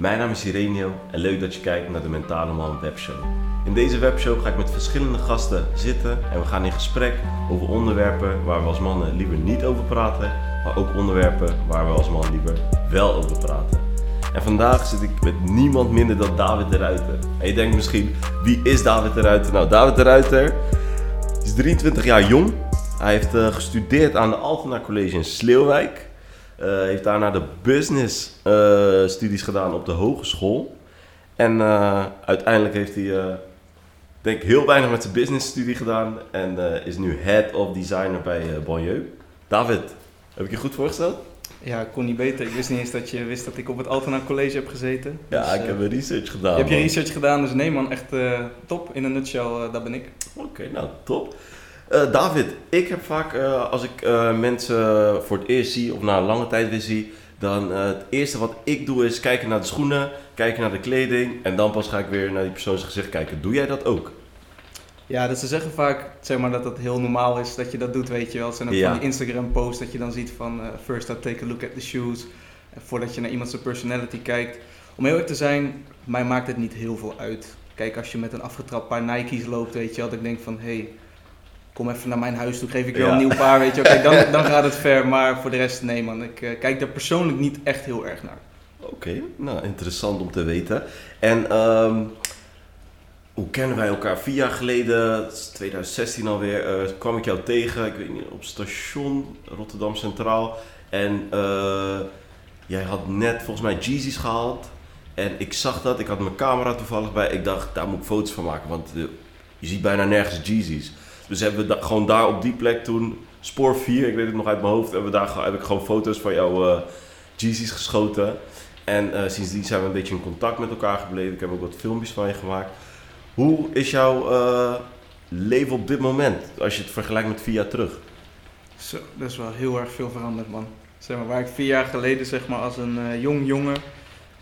Mijn naam is Irenio en leuk dat je kijkt naar de Mentale Man webshow. In deze webshow ga ik met verschillende gasten zitten en we gaan in gesprek over onderwerpen waar we als mannen liever niet over praten, maar ook onderwerpen waar we als man liever wel over praten. En vandaag zit ik met niemand minder dan David de Ruiter. En je denkt misschien, wie is David de Ruiter? Nou, David de Ruiter is 23 jaar jong. Hij heeft uh, gestudeerd aan de Altena College in Sleeuwijk. Uh, heeft daarna de business uh, studies gedaan op de hogeschool. En uiteindelijk heeft hij, denk ik, heel weinig met zijn business studie gedaan. En is nu head of designer bij Bonjeu. David, heb ik je goed voorgesteld? Ja, ik kon niet beter. Ik wist niet eens dat je wist dat ik op het Altena College heb gezeten. Ja, dus, ik heb een research gedaan. Je hebt je research gedaan, dus nee man, echt top. In een nutshell, dat ben ik. Oké, nou top. Uh, David, ik heb vaak uh, als ik uh, mensen voor het eerst zie of na een lange tijd weer zie, dan het eerste wat ik doe is kijken naar de schoenen, kijken naar de kleding en dan pas ga ik weer naar die persoon zijn gezicht kijken. Doe jij dat ook? Ja, dus ze zeggen vaak zeg maar, dat dat heel normaal is dat je dat doet, weet je wel. Het zijn ook ja. van die Instagram posts dat je dan ziet van first I take a look at the shoes, voordat je naar iemand zijn personality kijkt. Om heel erg te zijn, mij maakt het niet heel veel uit. Kijk, als je met een afgetrapt paar Nike's loopt, weet je wel, dat ik denk van, hé, hey, kom even naar mijn huis toe, geef ik je een nieuw paar, weet je. Oké, dan, dan gaat het ver, maar voor de rest nee man. Ik uh, kijk daar persoonlijk niet echt heel erg naar. Oké, nou interessant om te weten. En um, hoe kennen wij elkaar? Vier jaar geleden, 2016 alweer, uh, kwam ik jou tegen, ik weet niet, op station Rotterdam Centraal. En uh, jij had net volgens mij Jeezy's gehaald. En ik zag dat, ik had mijn camera toevallig bij. Ik dacht, daar moet ik foto's van maken, want je ziet bijna nergens Jeezy's. Dus hebben we gewoon daar op die plek toen, spoor 4, ik weet het nog uit mijn hoofd, hebben we daar, heb ik gewoon foto's van jouw uh, Jeezys geschoten. En uh, sindsdien zijn we een beetje in contact met elkaar gebleven. Ik heb ook wat filmpjes van je gemaakt. Hoe is jouw uh, leven op dit moment, als je het vergelijkt met vier jaar terug? Zo, dat is wel heel erg veel veranderd, man. Zeg maar, waar ik vier jaar geleden zeg maar, als een jong jongen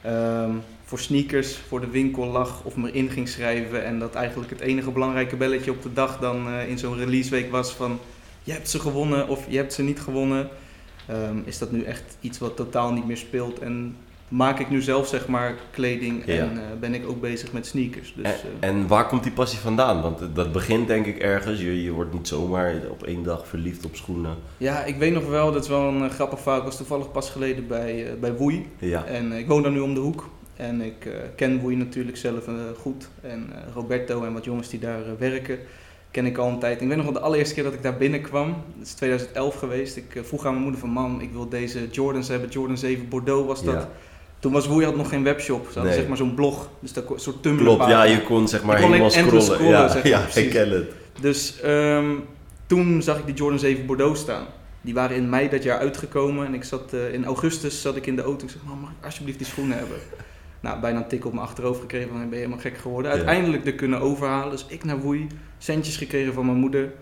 um, voor sneakers voor de winkel lag of me in ging schrijven. En dat eigenlijk het enige belangrijke belletje op de dag dan uh, in zo'n releaseweek was van je hebt ze gewonnen of je hebt ze niet gewonnen. Um, is dat nu echt iets wat totaal niet meer speelt. En maak ik nu zelf zeg maar kleding ja. en uh, ben ik ook bezig met sneakers. Dus, en, uh, en, waar komt die passie vandaan? Want dat begint denk ik ergens. Je, je wordt niet zomaar op één dag verliefd op schoenen. Ja, ik weet nog wel, dat is wel een grappig verhaal. Ik was toevallig pas geleden bij, bij Woei. Ja. En ik woon daar nu om de hoek. En ik uh, ken Woei natuurlijk zelf uh, goed. En uh, Roberto en wat jongens die daar werken, ken ik al een tijd. Ik weet nog wel de allereerste keer dat ik daar binnenkwam. Dat is 2011 geweest. Ik vroeg aan mijn moeder van, mam, ik wil deze Jordans hebben. Jordan 7 Bordeaux was dat. Ja. Toen was Woei had nog geen webshop. Ze hadden nee. zeg maar zo'n blog. Dus dat een soort Tumblr Klopt, ja, je kon zeg maar helemaal scrollen. scrollen. Ja, zeg maar, ja ik ken het. Dus um, toen zag ik die Jordan 7 Bordeaux staan. Die waren in mei dat jaar uitgekomen. En ik zat, in augustus zat ik in de auto. Ik zeg, mam, mag ik alsjeblieft die schoenen hebben? Nou, bijna een tik op mijn achterhoofd gekregen van ben je helemaal gek geworden. Uiteindelijk er kunnen overhalen. Dus ik naar Woei, centjes gekregen van mijn moeder.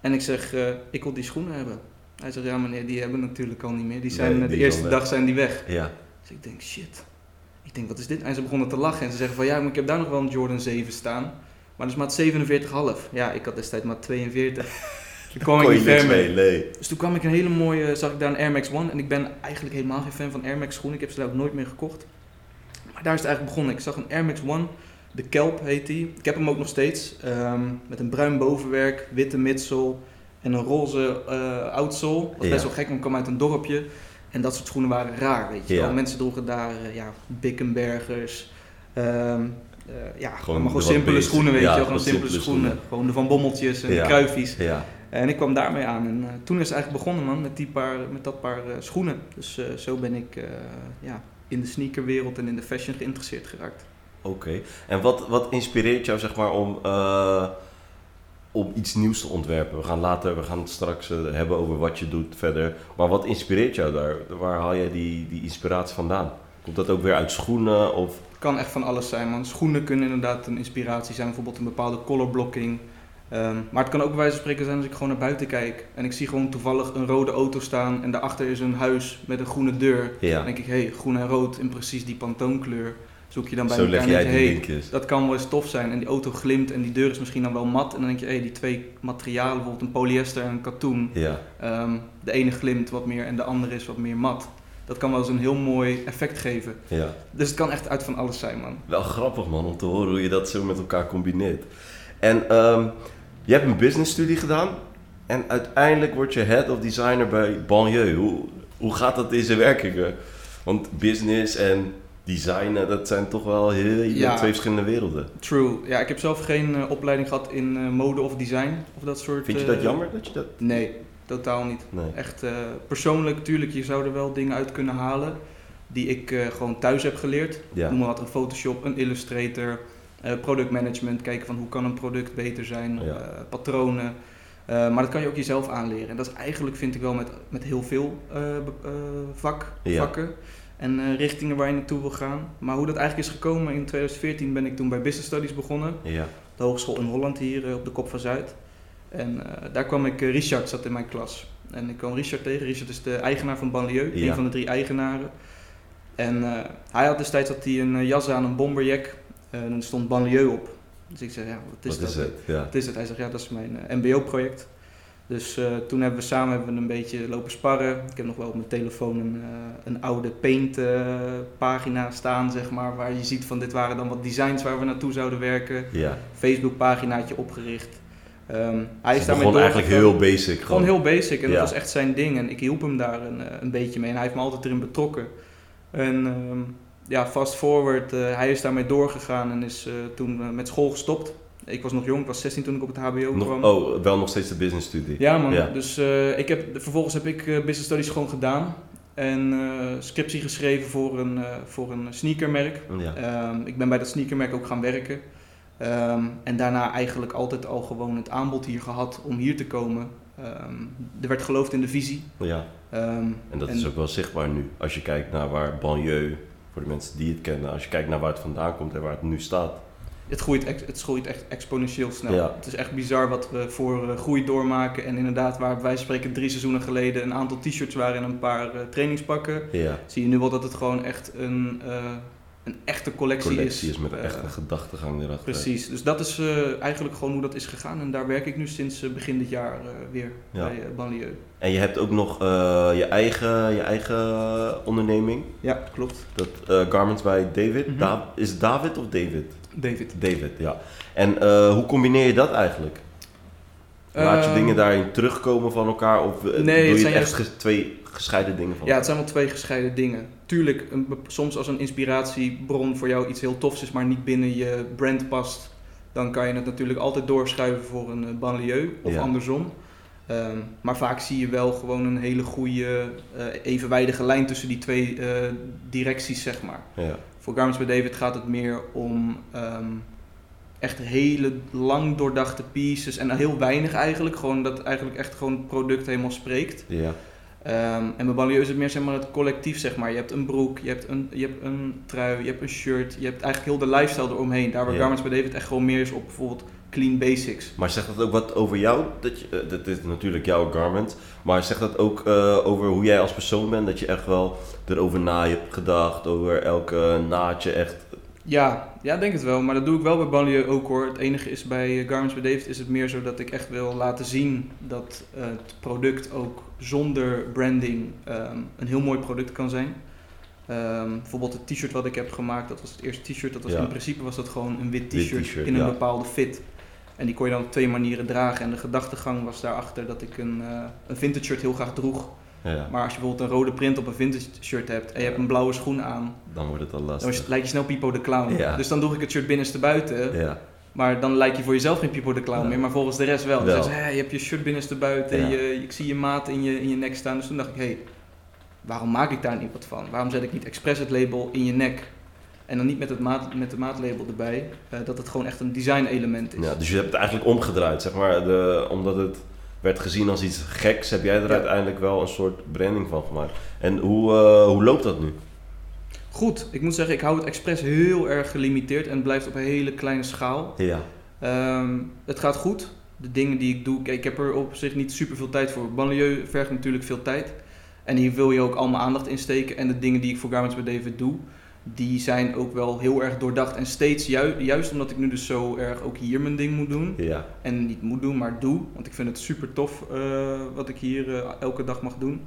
En ik zeg, uh, ik wil die schoenen hebben. Hij zegt, ja meneer, die hebben we natuurlijk al niet meer. Die zijn, nee, die de eerste dag zijn die weg. Ja. Dus ik denk, shit. Ik denk, wat is dit? En ze begonnen te lachen. En ze zeggen van, ja, maar ik heb daar nog wel een Jordan 7 staan. Maar dat is maat 47,5. Ja, ik had destijds maar 42. Toen kwam ik niet ver mee. Nee. Dus toen kwam ik een hele mooie, zag ik daar een Air Max One. En ik ben eigenlijk helemaal geen fan van Air Max schoenen. Ik heb ze daar ook nooit meer gekocht. Maar daar is het eigenlijk begonnen. Ik zag een Air Max One, de Kelp heet die. Ik heb hem ook nog steeds. Um, met een bruin bovenwerk, witte midsole en een roze uh, oudsole. Dat was best wel gek, want ik kwam uit een dorpje. En dat soort schoenen waren raar, weet je wel. Mensen droegen daar uh, ja, Bickenbergers. Um, uh, ja, Gewoon gewoon, de wat simpele schoenen, weet je wel. Gewoon simpele simpele schoenen. schoenen. Gewoon de Van Bommeltjes en de Kruifies. Ja. En ik kwam daarmee aan. En uh, toen is het eigenlijk begonnen, man, met, die paar, met dat paar uh, schoenen. Dus uh, zo ben ik ja, in de sneakerwereld en in de fashion geïnteresseerd geraakt. Oké. Okay. En wat, wat inspireert jou, zeg maar, om, uh, om iets nieuws te ontwerpen? We gaan later, we gaan het straks uh, hebben over wat je doet verder. Maar wat inspireert jou daar? Waar haal je die, die inspiratie vandaan? Komt dat ook weer uit schoenen? Of? Het kan echt van alles zijn, man. Schoenen kunnen inderdaad een inspiratie zijn. Bijvoorbeeld een bepaalde color blocking. Um, maar het kan ook bij wijze van spreken zijn als ik gewoon naar buiten kijk en ik zie gewoon toevallig een rode auto staan en daarachter is een huis met een groene deur. Ja. Dan denk ik, hé, hey, groen en rood in precies die pantoonkleur. Zoek je dan bij Zo elkaar leg en jij denk je, hey, dat kan wel eens tof zijn. En die auto glimt en die deur is misschien dan wel mat. En dan denk je, hé, hey, die twee materialen, bijvoorbeeld een polyester en een katoen. Ja. Um, de ene glimt wat meer en de andere is wat meer mat. Dat kan wel eens een heel mooi effect geven. Ja. Dus het kan echt uit van alles zijn, man. Wel grappig man, om te horen hoe je dat zo met elkaar combineert. En ehm, je hebt een businessstudie gedaan en uiteindelijk word je head of designer bij Banlieue. Hoe, hoe gaat dat in zijn werkingen? Want business en designen, dat zijn toch wel heel, Ja. twee verschillende werelden. True. Ja, ik heb zelf geen eh, opleiding gehad in eh, mode of design of dat soort... Vind je dat eh, jammer dat je dat... Nee, totaal niet. Nee. Echt eh, persoonlijk, tuurlijk, je zou er wel dingen uit kunnen halen die ik eh, gewoon thuis heb geleerd. Ja. Noem maar wat, een Photoshop, een Illustrator, eh productmanagement, kijken van hoe kan een product beter zijn, Ja. eh, patronen. Eh, maar dat kan je ook jezelf aanleren. En dat is eigenlijk, vind ik wel, met, met heel veel vak, Ja. vakken en richtingen waar je naartoe wil gaan. Maar hoe dat eigenlijk is gekomen, in 2014 ben ik toen bij Business Studies begonnen. Ja. De hogeschool in Holland hier op de Kop van Zuid. En daar kwam ik, Richard zat in mijn klas. En ik kwam Richard tegen. Richard is de eigenaar van Banlieue, een van de drie eigenaren. En hij had destijds had hij een jas aan, een bomberjack. En er stond Banlieue op. Dus ik zei, ja, wat is Wat dat? is het? Ja. Wat is het? Hij zegt, ja, dat is mijn eh, mbo-project. Dus eh, toen hebben we samen hebben we een beetje lopen sparren. Ik heb nog wel op mijn telefoon een, eh, een oude paint eh, pagina staan, zeg maar. Waar je ziet van dit waren dan wat designs waar we naartoe zouden werken. ja. Facebook paginaatje opgericht. Ehm, hij is daarmee begon eigenlijk heel basic. Gewoon heel basic en Ja. dat was echt zijn ding. En ik hielp hem daar een, eh, een beetje mee en hij heeft me altijd erin betrokken. En ehm, ja, fast forward, eh, hij is daarmee doorgegaan en is eh, toen eh, met school gestopt. Ik was nog jong, ik was 16 toen ik op het HBO Nog, kwam. oh, wel nog steeds de business studie. Ja man, Ja. dus ik heb, vervolgens heb ik Business Studies gewoon gedaan. En scriptie geschreven voor een, voor een sneakermerk. Ja. Ehm, ik ben bij dat sneakermerk ook gaan werken. Ehm, en daarna eigenlijk altijd al gewoon het aanbod hier gehad om hier te komen. Ehm, er werd geloofd in de visie. ja. En dat is ook wel zichtbaar nu. Als je kijkt naar waar banlieue, voor de mensen die het kennen, als je kijkt naar waar het vandaan komt en waar het nu staat. het, groeit het groeit echt exponentieel snel. Ja. Het is echt bizar wat we voor eh, groei doormaken. En inderdaad, waar wij spreken drie seizoenen geleden een aantal t-shirts waren en een paar eh, trainingspakken. Ja. Zie je nu wel dat het gewoon echt een, eh, een echte collectie, Collectie is met een Eh, echte gedachtegang erachter. Precies, dus dat is eh, eigenlijk gewoon hoe dat is gegaan. En daar werk ik nu sinds eh, begin dit jaar weer Ja. bij Banlieue. En je hebt ook nog je, eigen, je eigen onderneming. Ja, klopt. Dat Garments bij David. Da- is het David of David? David. David, ja. En hoe combineer je dat eigenlijk? Laat je Ehm, dingen daarin terugkomen van elkaar? Of nee, doe je zijn het echt juist- twee gescheiden dingen van Ja, het zijn wel twee gescheiden dingen. Tuurlijk, een, soms als een inspiratiebron voor jou iets heel tofs is, maar niet binnen je brand past, dan kan je het natuurlijk altijd doorschuiven voor een eh, banlieue of Ja. andersom. Ehm, maar vaak zie je wel gewoon een hele goede, eh, evenwijdige lijn tussen die twee eh, directies, zeg maar. Ja. Voor Garments bij David gaat het meer om ehm, echt hele lang doordachte pieces en heel weinig eigenlijk. Gewoon dat eigenlijk echt gewoon het product helemaal spreekt. Ja. Ehm, en bij Banlieue is het meer zeg maar, het collectief, zeg maar. Je hebt een broek, je hebt een, je hebt een trui, je hebt een shirt. Je hebt eigenlijk heel de lifestyle eromheen. Daar waar Ja. Garments bij David echt gewoon meer is op bijvoorbeeld clean basics. Maar zegt dat ook wat over jou? Dat, je, eh, dat is natuurlijk jouw garment. Maar zegt dat ook eh, over hoe jij als persoon bent? Dat je echt wel erover na hebt gedacht. Over elke naadje echt. Ja, ja, denk het wel. Maar dat doe ik wel bij Banlieue ook hoor. Het enige is bij eh, Garments bij David is het meer zo dat ik echt wil laten zien dat eh, het product ook zonder branding ehm, een heel mooi product kan zijn. Ehm, bijvoorbeeld het t-shirt wat ik heb gemaakt, dat was het eerste t-shirt. Dat was Ja. in principe was dat gewoon een wit t-shirt in een ja. bepaalde fit. En die kon je dan op twee manieren dragen. En de gedachtegang was daarachter dat ik een, eh, een vintage shirt heel graag droeg. Ja, Maar als je bijvoorbeeld een rode print op een vintage shirt hebt en je hebt een blauwe schoen aan, dan wordt het al dan lastig. lijkt je snel Pipo de Clown. Ja. Dus dan droeg ik het shirt binnenste buiten. Ja, Maar dan lijk je voor jezelf geen Pipo de Clown meer, maar volgens de rest wel. Dus Wel. dan ze, hé, je hebt je shirt binnenste buiten, Ja. je, ik zie je maat in je, in je nek staan. Dus toen dacht ik, hé, hey, waarom maak ik daar niet wat van? Waarom zet ik niet expres het label in je nek? En dan niet met, het maat, met de maatlabel erbij, eh, dat het gewoon echt een design element is. ja, dus je hebt het eigenlijk omgedraaid, zeg maar. De, omdat het werd gezien als iets geks, heb jij er Ja. uiteindelijk wel een soort branding van gemaakt. En hoe, eh, hoe loopt dat nu? Goed, ik moet zeggen, ik hou het expres heel erg gelimiteerd en het blijft op een hele kleine schaal. Ja, Ehm, het gaat goed. De dingen die ik doe, kijk, ik heb er op zich niet super veel tijd voor. Banlieue vergt natuurlijk veel tijd. En hier wil je ook allemaal aandacht in steken. En de dingen die ik voor Garments bij David doe, die zijn ook wel heel erg doordacht. En steeds, ju- juist omdat ik nu dus zo erg ook hier mijn ding moet doen. ja, En niet moet doen, maar doe. Want ik vind het super tof eh, wat ik hier eh, elke dag mag doen.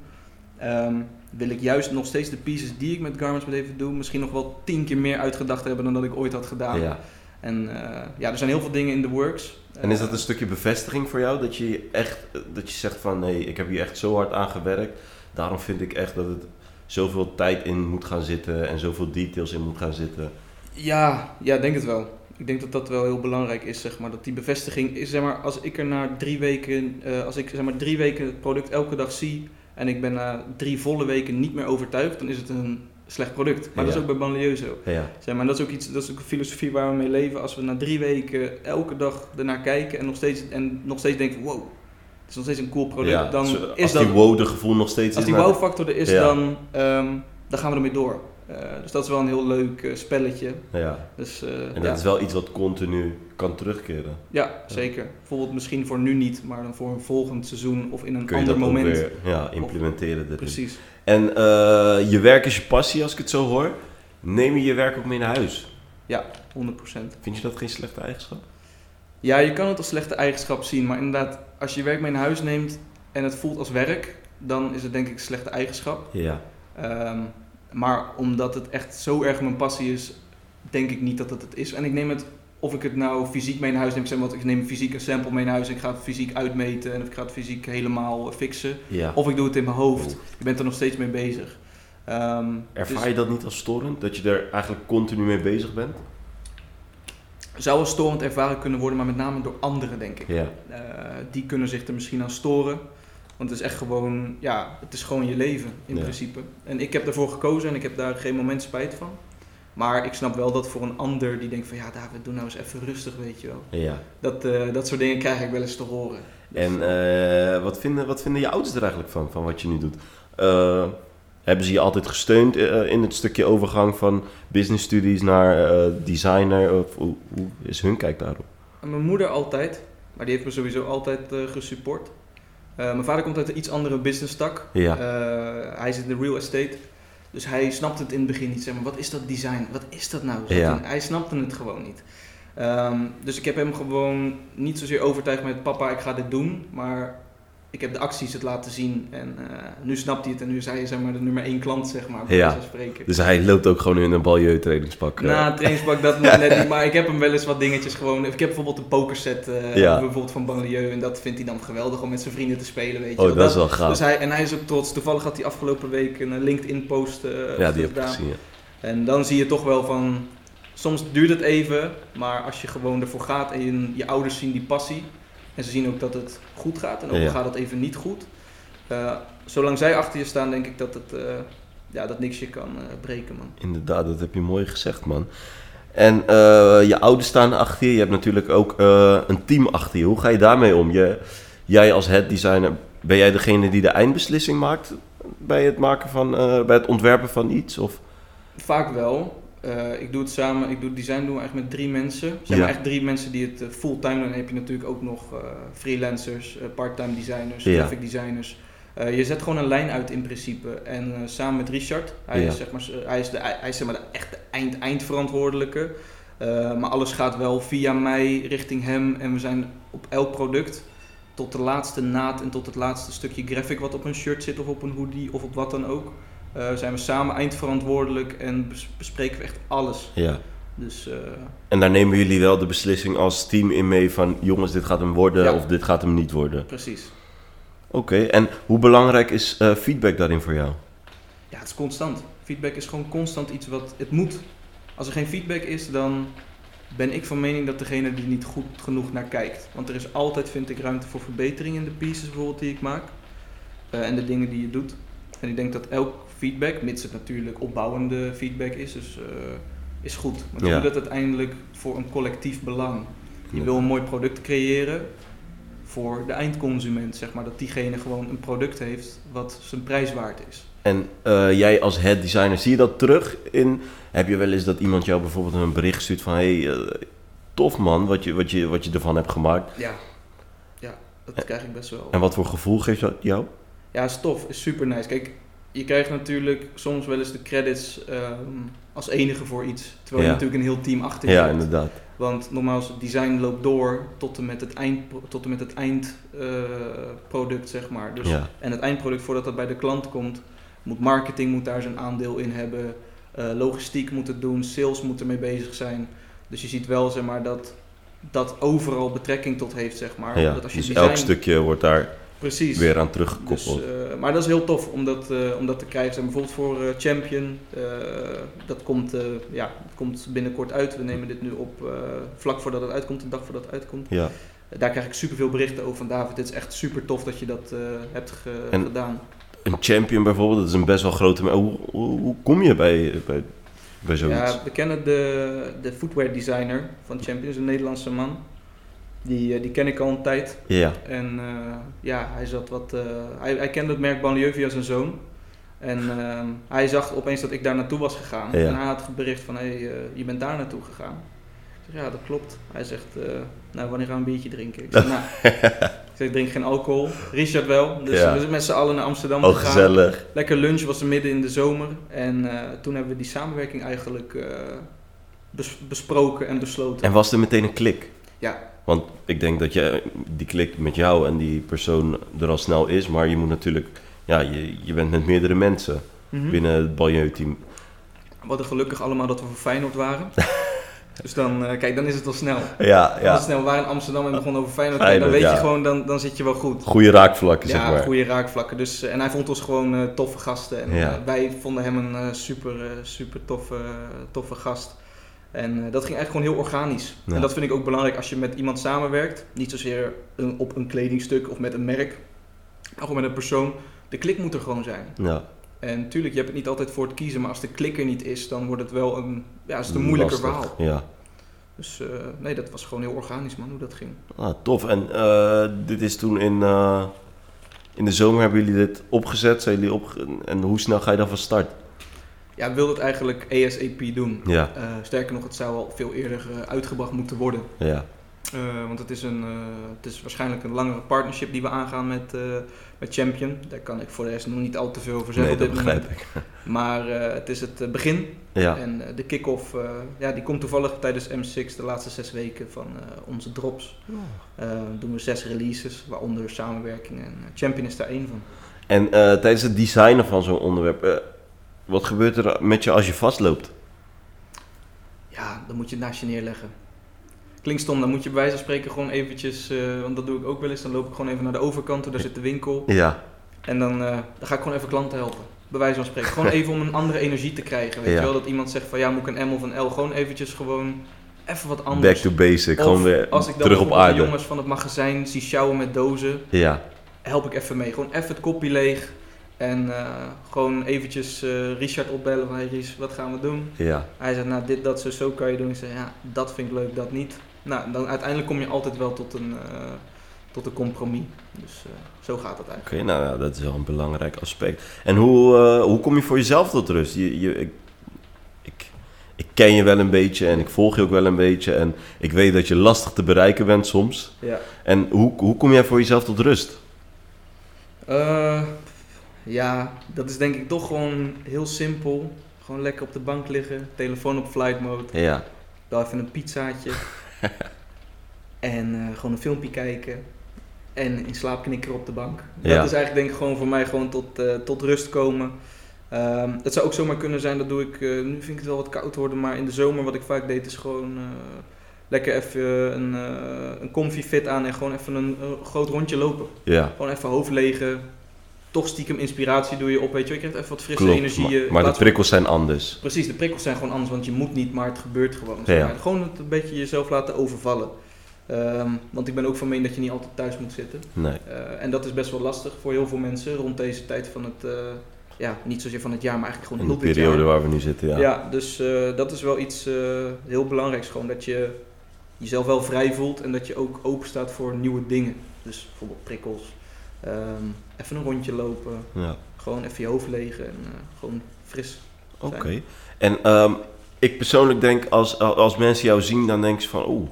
ehm, wil ik juist nog steeds de pieces die ik met garments moet even doen, misschien nog wel tien keer meer uitgedacht hebben dan dat ik ooit had gedaan. Ja. En eh, ja, er zijn heel veel dingen in de works. En is dat een stukje bevestiging voor jou? Dat je echt, dat je zegt van nee, ik heb hier echt zo hard aan gewerkt. Daarom vind ik echt dat het zoveel tijd in moet gaan zitten en zoveel details in moet gaan zitten. Ja, ja, denk het wel. Ik denk dat dat wel heel belangrijk is, zeg maar. Dat die bevestiging is, zeg maar, als ik er na drie weken, eh, als ik zeg maar drie weken het product elke dag zie en ik ben na drie volle weken niet meer overtuigd, dan is het een slecht product. Maar dat is ook bij Banlieue zo. Ja, Zeg maar, dat is ook iets, dat is ook een filosofie waar we mee leven. Als we na drie weken elke dag ernaar kijken en nog steeds, en nog steeds denken, wow, het is nog steeds een cool product, ja. dan is als dat die wow de gevoel nog steeds als is die naar- wow-factor er is, Ja. dan, ehm, dan gaan we ermee door. Eh, dus dat is wel een heel leuk eh, spelletje. Ja. Dus, eh, En dat ja. is wel iets wat continu kan terugkeren. ja, zeker. Bijvoorbeeld misschien voor nu niet, maar dan voor een volgend seizoen of in een Kun je ander dat moment. weer ja, implementeren. erin. Precies. En je werk is je passie, als ik het zo hoor. Neem je je werk ook mee naar huis? 100%. Vind je dat geen slechte eigenschap? Ja, je kan het als slechte eigenschap zien, maar inderdaad, als je werk mee naar huis neemt en het voelt als werk, dan is het denk ik een slechte eigenschap. Ja. Ehm, maar omdat het echt zo erg mijn passie is, denk ik niet dat het het is. En ik neem het, of ik het nou fysiek mee naar huis neem, zeg maar, want ik neem fysiek een sample mee naar huis en ik ga het fysiek uitmeten en of ik ga het fysiek helemaal fixen. ja. Of ik doe het in mijn hoofd. Je bent er nog steeds mee bezig. Ehm, Ervaar dus je dat niet als storend? Dat je er eigenlijk continu mee bezig bent? Zou wel storend ervaren kunnen worden, maar met name door anderen, denk ik. Ja. Eh, die kunnen zich er misschien aan storen. Want het is echt gewoon, ja, het is gewoon je leven in Ja. principe. En ik heb ervoor gekozen en ik heb daar geen moment spijt van. Maar ik snap wel dat voor een ander die denkt van, ja David, doe nou eens even rustig, weet je wel. ja. Dat, eh, dat soort dingen krijg ik wel eens te horen. Dus, En eh, wat, vinden, wat vinden je ouders er eigenlijk van, van wat je nu doet? Hebben ze je altijd gesteund eh, in het stukje overgang van business studies naar eh, designer? Of, hoe, hoe is hun kijk daarop? Mijn moeder altijd, maar die heeft me sowieso altijd eh, gesupport. Mijn vader komt uit een iets andere business tak. Ja. Hij zit in de real estate. Dus hij snapte het in het begin niet. Zeg maar, wat is dat design? Wat is dat nou? Ja. hij- Hij snapte het gewoon niet. Ehm, dus ik heb hem gewoon niet zozeer overtuigd met papa, ik ga dit doen. Maar ik heb de acties het laten zien. En eh, nu snapt hij het. En nu is hij zeg maar, de nummer één klant, zeg maar, bij Ja. spreken. Dus hij loopt ook gewoon in een baljeu trainingspak. eh. Na trainingspak dat nog net niet, maar ik heb hem wel eens wat dingetjes gewoon. Ik heb bijvoorbeeld een pokerset eh, Ja. bijvoorbeeld van Banlieue en dat vindt hij dan geweldig om met zijn vrienden te spelen, weet je. oh, dat is wel gaaf. dus hij, en hij is ook trots. Toevallig had hij afgelopen week een eh, LinkedIn post eh, ja, die heb ik gezien. ja. En dan zie je toch wel van, soms duurt het even, maar als je gewoon ervoor gaat en je, je ouders zien die passie en ze zien ook dat het goed gaat en ook al gaat het even niet goed. eh, zolang zij achter je staan, denk ik dat het, eh, ja, dat niks je kan eh, breken, man. Inderdaad, dat heb je mooi gezegd, man. En je ouders staan achter je. Je hebt natuurlijk ook een team achter je. Hoe ga je daarmee om? Je, jij als head designer, ben jij degene die de eindbeslissing maakt bij het, maken van, bij het ontwerpen van iets? Of? Vaak wel. Eh, ik doe het samen, ik doe het design doen we met drie mensen. Zijn Ja. maar echt drie mensen die het eh, fulltime doen. Dan heb je natuurlijk ook nog eh, freelancers, parttime designers, Ja. graphic designers. Je zet gewoon een lijn uit in principe. En samen met Richard, hij Ja. is, zeg maar, hij is, de, hij is zeg maar de echte eind, eindverantwoordelijke. Eh, maar alles gaat wel via mij richting hem. En we zijn op elk product tot de laatste naad en tot het laatste stukje graphic wat op een shirt zit of op een hoodie of op wat dan ook. Eh, zijn we samen eindverantwoordelijk en bes- bespreken we echt alles. Ja. Dus eh, En daar nemen jullie wel de beslissing als team in mee van... jongens, dit gaat hem worden Ja. of dit gaat hem niet worden. precies. Oké, en hoe belangrijk is eh, feedback daarin voor jou? Ja, het is constant. Feedback is gewoon constant iets wat het moet. Als er geen feedback is, dan ben ik van mening dat degene er niet goed genoeg naar kijkt. Want er is altijd, vind ik, ruimte voor verbetering in de pieces bijvoorbeeld die ik maak. En de dingen die je doet. En ik denk dat elk feedback, mits het natuurlijk opbouwende feedback is, dus, eh, is goed. Want je Ja. doet het uiteindelijk voor een collectief belang. Je wil een mooi product creëren voor de eindconsument, zeg maar. Dat diegene gewoon een product heeft wat zijn prijs waard is. En eh, jij als head designer, zie je dat terug in... Heb je wel eens dat iemand jou bijvoorbeeld een bericht stuurt van... Hey, eh, tof man, wat je, wat, je, wat je ervan hebt gemaakt. Ja, ja dat krijg ik best wel. En wat voor gevoel geeft dat jou? Ja, is tof, is super nice. Kijk, je krijgt natuurlijk soms wel eens de credits ehm, als enige voor iets. Terwijl Ja. je natuurlijk een heel team achter je Ja, hebt. inderdaad. Want nogmaals, het design loopt door tot en met het, eind, tot en met het eindproduct, zeg maar. Dus, Ja. En het eindproduct, voordat dat bij de klant komt, moet marketing moet daar zijn aandeel in hebben. eh, logistiek moet het doen, sales moet ermee bezig zijn. Dus je ziet wel, zeg maar, dat dat overal betrekking tot heeft, zeg maar. Ja, dat als je dus design, elk stukje wordt daar precies. weer aan Dus, teruggekoppeld. eh, maar dat is heel tof om dat, eh, om dat te krijgen. Bijvoorbeeld voor eh, Champion, dat, komt, ja, dat komt binnenkort uit. We nemen dit nu op vlak voordat het uitkomt, een dag voordat het uitkomt. ja. Daar krijg ik superveel berichten over van David. Dit is echt super tof dat je dat hebt ge- En- gedaan. Een champion bijvoorbeeld, dat is een best wel grote... Hoe, hoe, hoe kom je bij, bij, bij zoiets? Ja, we kennen de, de footwear designer van Champion, is een Nederlandse man. Die, eh, die ken ik al een tijd. Ja, En eh, ja, hij zat wat. eh, hij, hij kende het merk Banlieue via zijn zoon. En ehm, hij zag opeens dat ik daar naartoe was gegaan. Ja. En hij had bericht van, hé, hey, je bent daar naartoe gegaan. Ik zeg, ja, dat klopt. Hij zegt, nou, wanneer gaan we een biertje drinken? Ik zeg, nou, ik, zeg, ik drink geen alcohol. Richard wel. Dus Ja. we zijn met z'n allen naar Amsterdam oh gegaan. gezellig. Lekker lunch was er midden in de zomer. En toen hebben we die samenwerking eigenlijk bes- besproken en besloten. En was er meteen een klik? Ja. Want ik denk dat je, die klik met jou en die persoon er al snel is, maar je moet natuurlijk, ja, je, je bent met meerdere mensen Mhm. binnen het Baljeu-team. We hadden gelukkig allemaal dat we voor Feyenoord waren. dus dan, eh, kijk, dan is het al snel. Ja, ja. snel we waren in Amsterdam en begonnen over Feyenoord, kijk, dan Feyenoord, weet je gewoon, dan, dan zit je wel goed. Goede raakvlakken, zeg Ja, maar. goede raakvlakken. Dus, eh, en hij vond ons gewoon eh, toffe gasten. En Ja. wij vonden hem een super, super toffe, toffe gast. En eh, dat ging eigenlijk gewoon heel organisch. Ja. En dat vind ik ook belangrijk als je met iemand samenwerkt. Niet zozeer een- op een kledingstuk of met een merk, maar gewoon met een persoon. De klik moet er gewoon zijn. Ja, En natuurlijk, je hebt het niet altijd voor het kiezen, maar als de klik er niet is, dan wordt het wel een, ja, is het een moeilijker lastig. verhaal. Ja. Dus eh, nee, dat was gewoon heel organisch, man, hoe dat ging. Ah, tof. En eh, dit is toen in, in de zomer hebben jullie dit opgezet. Zijn jullie opge en hoe snel ga je dan van start? Ja, wilden het eigenlijk ASAP doen. Ja, Eh, sterker nog, het zou al veel eerder eh, uitgebracht moeten worden. ja, Eh, want het is, een, het is waarschijnlijk een langere partnership die we aangaan met, met Champion. Daar kan ik voor de rest nog niet al te veel over zeggen nee, op dit begrijp moment. ik. Maar het is het begin. Ja, En de kick-off, ja, die komt toevallig tijdens M6, de laatste zes weken van onze drops. Eh, doen we zes releases, waaronder samenwerking. En Champion is daar één van. en tijdens het designen van zo'n onderwerp, wat gebeurt er met je als je vastloopt? Ja, dan moet je het naast je neerleggen. Klinkt stom, dan moet je bij wijze van spreken gewoon eventjes, eh, want dat doe ik ook wel eens, dan loop ik gewoon even naar de overkant toe, daar zit de winkel. Ja, En dan, eh, dan ga ik gewoon even klanten helpen. Bij wijze van spreken. Gewoon even om een andere energie te krijgen. Weet Ja. je wel, dat iemand zegt van ja, moet ik een M of een L? Gewoon eventjes gewoon even wat anders. back to basic, Of gewoon weer als ik dan terug op aarde. jongens van het magazijn zie sjouwen met dozen, Ja, help ik even mee. Gewoon even het kopje leeg. En eh, gewoon eventjes eh, Richard opbellen van hey Ries, wat gaan we doen? ja. Hij zegt, nou dit, dat, zo, zo kan je doen. Ik zeg, ja, dat vind ik leuk, dat niet. Nou, dan uiteindelijk kom je altijd wel tot een, eh, tot een compromis. Dus zo gaat het eigenlijk. Oké, nou ja, dat is wel een belangrijk aspect. En hoe, hoe kom je voor jezelf tot rust? Je, je, ik, ik, ik ken je wel een beetje en ik volg je ook wel een beetje. En ik weet dat je lastig te bereiken bent soms. Ja. En hoe, hoe kom jij voor jezelf tot rust? Eh, ja, dat is denk ik toch gewoon heel simpel. Gewoon lekker op de bank liggen, telefoon op flight mode, Ja, wel even een pizzaatje. en eh, gewoon een filmpje kijken. En in slaap knikkeren op de bank. Dat Ja. is eigenlijk denk ik gewoon voor mij gewoon tot, eh, tot rust komen. Ehm, het zou ook zomaar kunnen zijn, dat doe ik, eh, nu vind ik het wel wat koud worden, maar in de zomer wat ik vaak deed is gewoon lekker even een, een comfy fit aan en gewoon even een, een groot rondje lopen. ja. Gewoon even hoofd legen. Toch stiekem inspiratie doe je op, weet je. Je krijgt even wat frisse Klopt. energie. Maar, eh, maar de van- prikkels zijn anders. Precies, de prikkels zijn gewoon anders, want je moet niet, maar het gebeurt gewoon. Ja, Gewoon het een beetje jezelf laten overvallen. Ehm, want ik ben ook van mening dat je niet altijd thuis moet zitten. Nee. Eh, en dat is best wel lastig voor heel veel mensen rond deze tijd van het, eh, ja, niet zozeer van het jaar, maar eigenlijk gewoon de heel dit periode jaar. waar we nu zitten, ja. Ja, dus dat is wel iets heel belangrijks. Gewoon dat je jezelf wel vrij voelt en dat je ook open staat voor nieuwe dingen. Dus bijvoorbeeld prikkels. Ehm, even een rondje lopen. Ja. Gewoon even je hoofd legen en eh, gewoon fris. Oké. En ehm, ik persoonlijk denk, als, als mensen jou zien, dan denken ze van, oeh,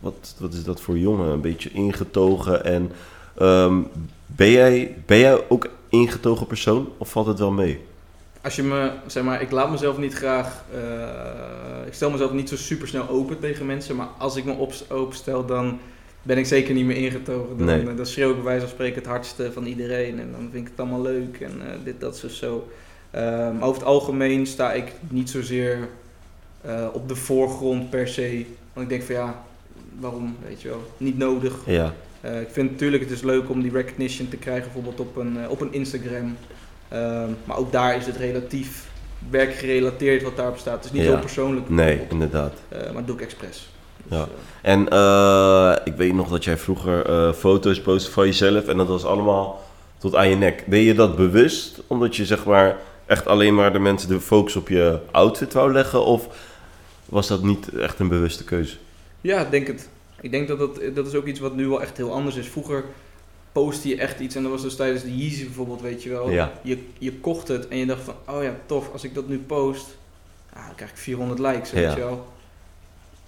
wat, wat is dat voor jongen? Een beetje ingetogen. En ehm, ben, jij, ben jij ook ingetogen persoon of valt het wel mee? Als je me, zeg maar, ik laat mezelf niet graag, eh, ik stel mezelf niet zo super snel open tegen mensen, maar als ik me op, openstel, dan ben ik zeker niet meer ingetogen. Dan, Nee. eh, dan schreeuw ik bij wijze van spreken het hardste van iedereen en dan vind ik het allemaal leuk en eh, dit, dat, zo, zo. Eh, maar over het algemeen sta ik niet zozeer eh, op de voorgrond per se, want ik denk van ja, waarom, weet je wel, niet nodig. Ja, ik vind natuurlijk het is leuk om die recognition te krijgen, bijvoorbeeld op een, op een Instagram. Ehm, maar ook daar is het relatief werkgerelateerd wat daarop staat. Het is niet Ja. heel persoonlijk. nee, inderdaad. Maar dat doe ik expres. Dus, Ja. En eh, ik weet nog dat jij vroeger eh, foto's postte van jezelf en dat was allemaal tot aan je nek. Deed je dat bewust omdat je zeg maar echt alleen maar de mensen de focus op je outfit wou leggen? Of was dat niet echt een bewuste keuze? ja, ik denk het. Ik denk dat dat, dat is ook iets wat nu wel echt heel anders is. Vroeger postte je echt iets en dat was dus tijdens de Yeezy bijvoorbeeld, weet je wel. Ja. Je, je kocht het en je dacht van, oh ja, tof, als ik dat nu post, ah, dan krijg ik 400 likes, weet Ja. je wel.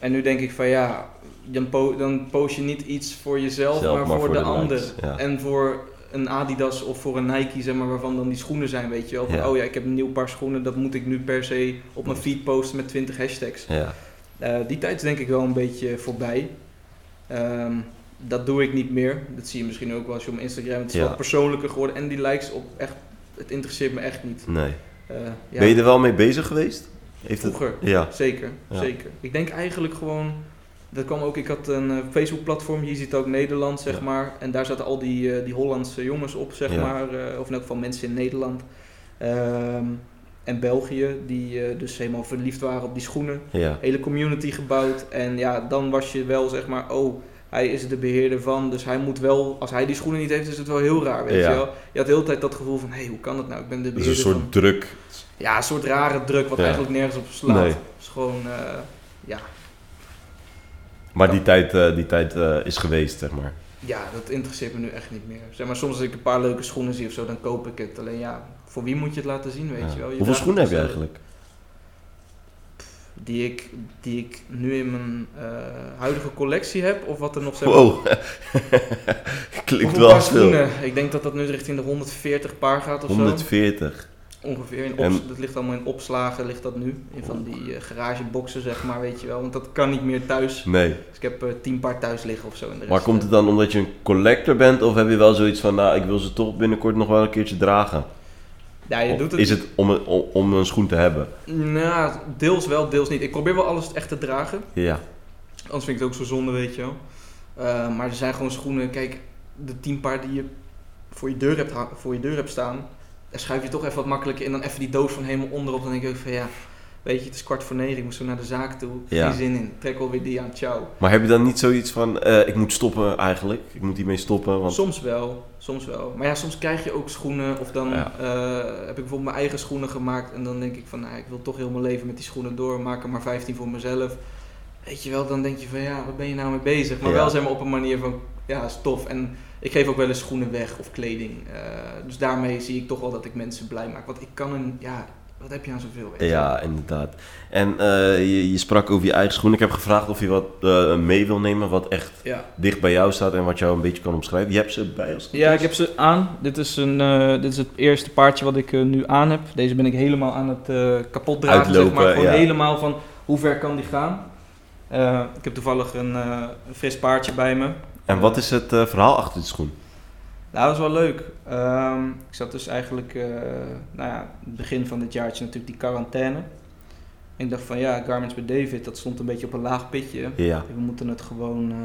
En nu denk ik van ja, dan, po- dan post je niet iets voor jezelf, Zelf, maar, maar voor, voor de, de ander. ja. En voor een Adidas of voor een Nike, zeg maar, waarvan dan die schoenen zijn, weet je wel. Van, Ja. Oh ja, ik heb een nieuw paar schoenen, dat moet ik nu per se op mijn feed posten met 20 hashtags. Ja, Eh, die tijd is denk ik wel een beetje voorbij. Ehm, dat doe ik niet meer. Dat zie je misschien ook wel als je op Instagram. Het is wat persoonlijker geworden. En die likes op echt, het interesseert me echt niet. nee. Eh, ja, Ben je er wel mee bezig geweest? Heeft het- Vroeger, Ja, zeker, Ja. zeker. Ik denk eigenlijk gewoon, dat kwam ook, ik had een eh, Facebook platform, hier ziet ook Nederland, zeg Ja. maar. En daar zaten al die, eh, die Hollandse jongens op, zeg maar. eh, of in elk geval mensen in Nederland. Ehm, en België, die dus helemaal verliefd waren op die schoenen. ja. Hele community gebouwd. En ja, dan was je wel, zeg maar, oh, hij is de beheerder van. Dus hij moet wel, als hij die schoenen niet heeft, is het wel heel raar, weet Ja. je wel. Je had de hele tijd dat gevoel van, hé, hey, hoe kan dat nou? Ik ben de beheerder een van... soort druk. Ja, een soort rare druk wat Ja. eigenlijk nergens op slaat. Nee. Is gewoon, eh, ja, Maar die tijd, eh, die tijd eh, is geweest, zeg maar. ja, dat interesseert me nu echt niet meer. Zeg maar, soms als ik een paar leuke schoenen zie of zo, dan koop ik het. Alleen ja, voor wie moet je het laten zien, weet je wel. Je Hoeveel schoenen heb je eigenlijk? Die ik, die ik nu in mijn eh, huidige collectie heb, of wat er nog maar, Wow, klinkt wel veel. Ik denk dat dat nu richting de 140 paar gaat of 140. zo. Ongeveer. In En- Dat ligt allemaal in opslagen, ligt dat nu. In van die eh, garageboxen, zeg maar, weet je wel. Want dat kan niet meer thuis. Nee. Dus ik heb eh, tien paar thuis liggen of zo. En de rest, Maar komt het dan omdat je een collector bent of heb je wel zoiets van, nou, ik wil ze toch binnenkort nog wel een keertje dragen? Ja, je doet het... Is het om, een- om, om een schoen te hebben? Nou, deels wel, deels niet. Ik probeer wel alles echt te dragen. Ja. Anders vind ik het ook zo zonde, weet je wel. Eh, maar er zijn gewoon schoenen... Kijk, de tien paar die je voor je deur hebt, voor je deur hebt staan... Daar schuif je toch even wat makkelijker in dan even die doos van helemaal onderop. Dan denk ik ook van ja... Weet je, het is kwart voor negen, ik moet zo naar de zaak toe. Ja. Geen zin in. Trek wel weer die aan, ciao. Maar heb je dan niet zoiets van, eh, ik moet stoppen eigenlijk? Ik moet hiermee stoppen, want... Soms wel, soms wel. Maar ja, soms krijg je ook schoenen. Of dan Ja. eh, heb ik bijvoorbeeld mijn eigen schoenen gemaakt. En dan denk ik van, nou, ik wil toch heel mijn leven met die schoenen door. Maak er maar 15 voor mezelf. Weet je wel, dan denk je van, ja, wat ben je nou mee bezig? Maar Ja. wel zeg maar op een manier van, ja, is tof. En ik geef ook wel eens schoenen weg of kleding. Eh, dus daarmee zie ik toch wel dat ik mensen blij maak. Want ik kan een, ja, wat heb je aan zoveel? Weet je? Ja, inderdaad. En eh, je, je sprak over je eigen schoenen. Ik heb gevraagd of je wat eh, mee wil nemen wat echt Ja. dicht bij jou staat en wat jou een beetje kan omschrijven. Je hebt ze bij als goed Ja, ik heb ze aan. Dit is, een, eh, dit is het eerste paardje wat ik nu aan heb. Deze ben ik helemaal aan het eh kapot dragen, zeg Uitlopen, maar. Gewoon ja. helemaal van hoe ver kan die gaan. Eh, ik heb toevallig een, eh, een fris paardje bij me. En wat is het eh, verhaal achter de schoen? Nou, dat was wel leuk. Ehm, ik zat dus eigenlijk, eh, nou ja, het begin van dit jaartje natuurlijk die quarantaine. En ik dacht van ja, Garments bij David, dat stond een beetje op een laag pitje. Ja, We moeten het gewoon eh,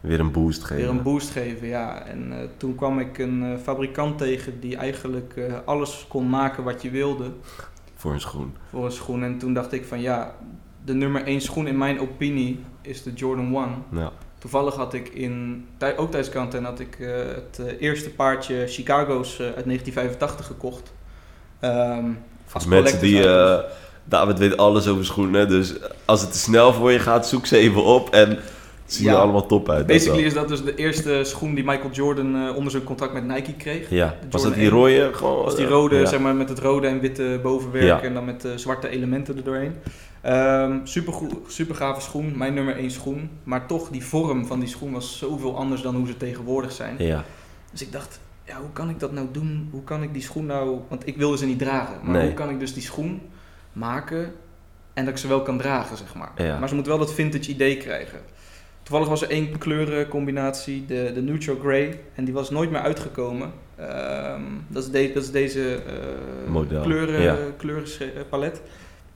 weer een boost geven. Weer een boost geven, ja. En eh, toen kwam ik een fabrikant tegen die eigenlijk alles kon maken wat je wilde Voor een schoen. voor een schoen. En toen dacht ik van ja, de nummer 1 schoen in mijn opinie is de Jordan 1. Ja. Toevallig had ik in, ook tijdens quarantaine had ik eh, het eh, eerste paardje Chicago's eh, uit 1985 gekocht. Ehm, Als mensen die... David weet alles over schoenen, dus als het te snel voor je gaat, zoek ze even op en het zien Ja. er allemaal top uit. Basically is dat dus de eerste schoen die Michael Jordan onder zijn contract met Nike kreeg. Ja, was dat die 1? rode? Gewoon, was die rode, ja. zeg maar, met het rode en witte bovenwerk Ja. en dan met zwarte elementen er doorheen. Ehm super, super gave schoen, mijn nummer 1 schoen. Maar toch, die vorm van die schoen was zoveel anders dan hoe ze tegenwoordig zijn. Ja, Dus ik dacht, ja, hoe kan ik dat nou doen? Hoe kan ik die schoen nou, want ik wilde ze niet dragen. Maar Nee. hoe kan ik dus die schoen maken en dat ik ze wel kan dragen, zeg maar. Ja. Maar ze moet wel dat vintage idee krijgen. Toevallig was er één kleurencombinatie, de, de Neutral Grey, en die was nooit meer uitgekomen. Ehm, dat, is de- dat is deze eh, Model, kleuren, ja. kleurenpalet.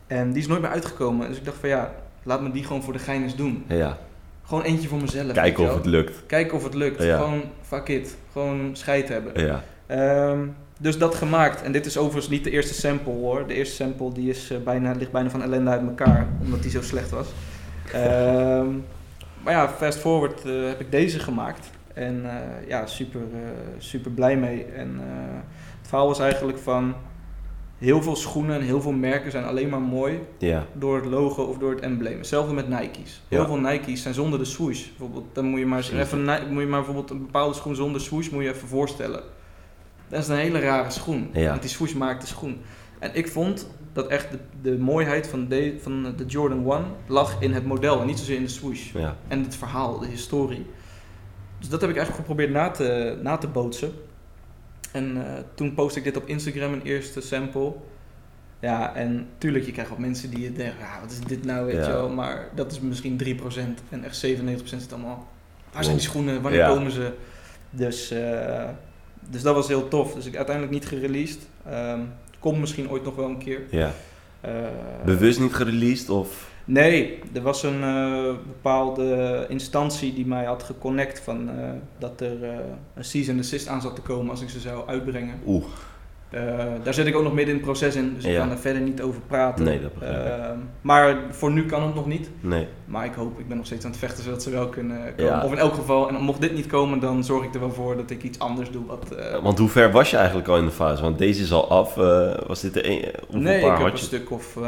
En die is nooit meer uitgekomen. Dus ik dacht van ja, laat me die gewoon voor de gein eens doen. Ja, Gewoon eentje voor mezelf. kijken of het lukt. Kijken of het lukt. Ja. Gewoon fuck it. Gewoon scheid hebben. Ja, Ehm, dus dat gemaakt. En dit is overigens niet de eerste sample hoor. De eerste sample die is, eh, bijna, ligt bijna van ellende uit elkaar. Omdat die zo slecht was. Ehm, maar ja, fast forward eh, heb ik deze gemaakt. En eh, ja, super, super blij mee. En het verhaal was eigenlijk van... Heel veel schoenen en heel veel merken zijn alleen maar mooi ja, door het logo of door het embleem. Hetzelfde met Nike's. Heel Ja. veel Nike's zijn zonder de swoosh. Bijvoorbeeld, dan moet je maar eens even moet je maar bijvoorbeeld een bepaalde schoen zonder swoosh moet je even voorstellen. Dat is een hele rare schoen. Ja. Want die swoosh maakt de schoen. En ik vond dat echt de, de mooiheid van de, van de Jordan 1 lag in het model en niet zozeer in de swoosh. En het verhaal, de historie. Dus dat heb ik eigenlijk geprobeerd na te, na te bootsen. En eh, toen post ik dit op Instagram, een eerste sample. Ja, en tuurlijk, je krijgt wat mensen die je denken, ja, wat is dit nou, weet Ja. je wel. Maar dat is misschien 3% en echt 97% zit allemaal, waar zijn die schoenen, wanneer Ja. komen ze? Dus, eh, dus dat was heel tof. Dus ik uiteindelijk niet gereleased. Ehm komt misschien ooit nog wel een keer. ja. Eh, Bewust niet gereleased of... Nee, er was een eh, bepaalde instantie die mij had geconnect van eh, dat er eh, een cease and desist aan zat te komen als ik ze zou uitbrengen. Oeh, Eh, daar zit ik ook nog midden in het proces in, dus ik kan er verder niet over praten. Nee, dat begrijp ik. Ehm, maar voor nu kan het nog niet. nee. Maar ik hoop, ik ben nog steeds aan het vechten zodat ze wel kunnen komen. Ja. Of in elk geval, en mocht dit niet komen, dan zorg ik er wel voor dat ik iets anders doe. Wat, Want hoe ver was je eigenlijk al in de fase? Want deze is al af. was dit de een, nee, ik heb een stuk of,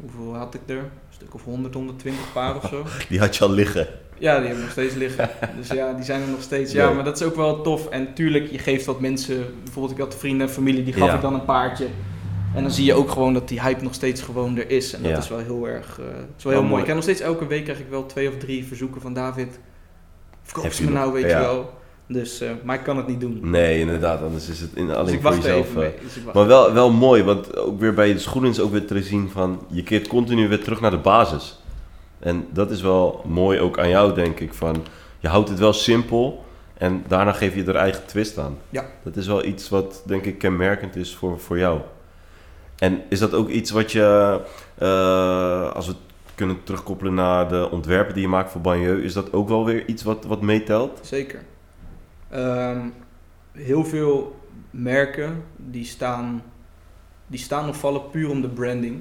hoeveel had ik er? Een stuk of 100, 120 paar of zo. Die had je al liggen. Ja, die hebben nog steeds liggen. Dus ja, die zijn er nog steeds. Ja, maar dat is ook wel tof. En tuurlijk, je geeft wat mensen... Bijvoorbeeld, ik had vrienden en familie, die gaf Ja. ik dan een paardje. En dan zie je ook gewoon dat die hype nog steeds gewoon er is. En dat Ja. is wel heel erg... het is wel heel mooi. mooi. Ik heb nog steeds elke week krijg ik wel twee of drie verzoeken van David. Verkoop ze me nou, weet ja. je wel. Dus, eh, maar ik kan het niet doen. Nee, inderdaad. Anders is het in, alleen dus ik voor jezelf. eh. mee. Dus ik wacht. Maar wel, wel mooi, want ook weer bij de schoenen is ook weer te zien van... Je keert continu weer terug naar de basis. En dat is wel mooi ook aan jou, denk ik. Van, je houdt het wel simpel en daarna geef je er eigen twist aan. Ja. Dat is wel iets wat, denk ik, kenmerkend is voor, voor jou. En is dat ook iets wat je, eh, als we het kunnen terugkoppelen naar de ontwerpen die je maakt voor Banjeu... is dat ook wel weer iets wat, wat meetelt? Zeker. Ehm, heel veel merken die staan, die staan of vallen puur om de branding.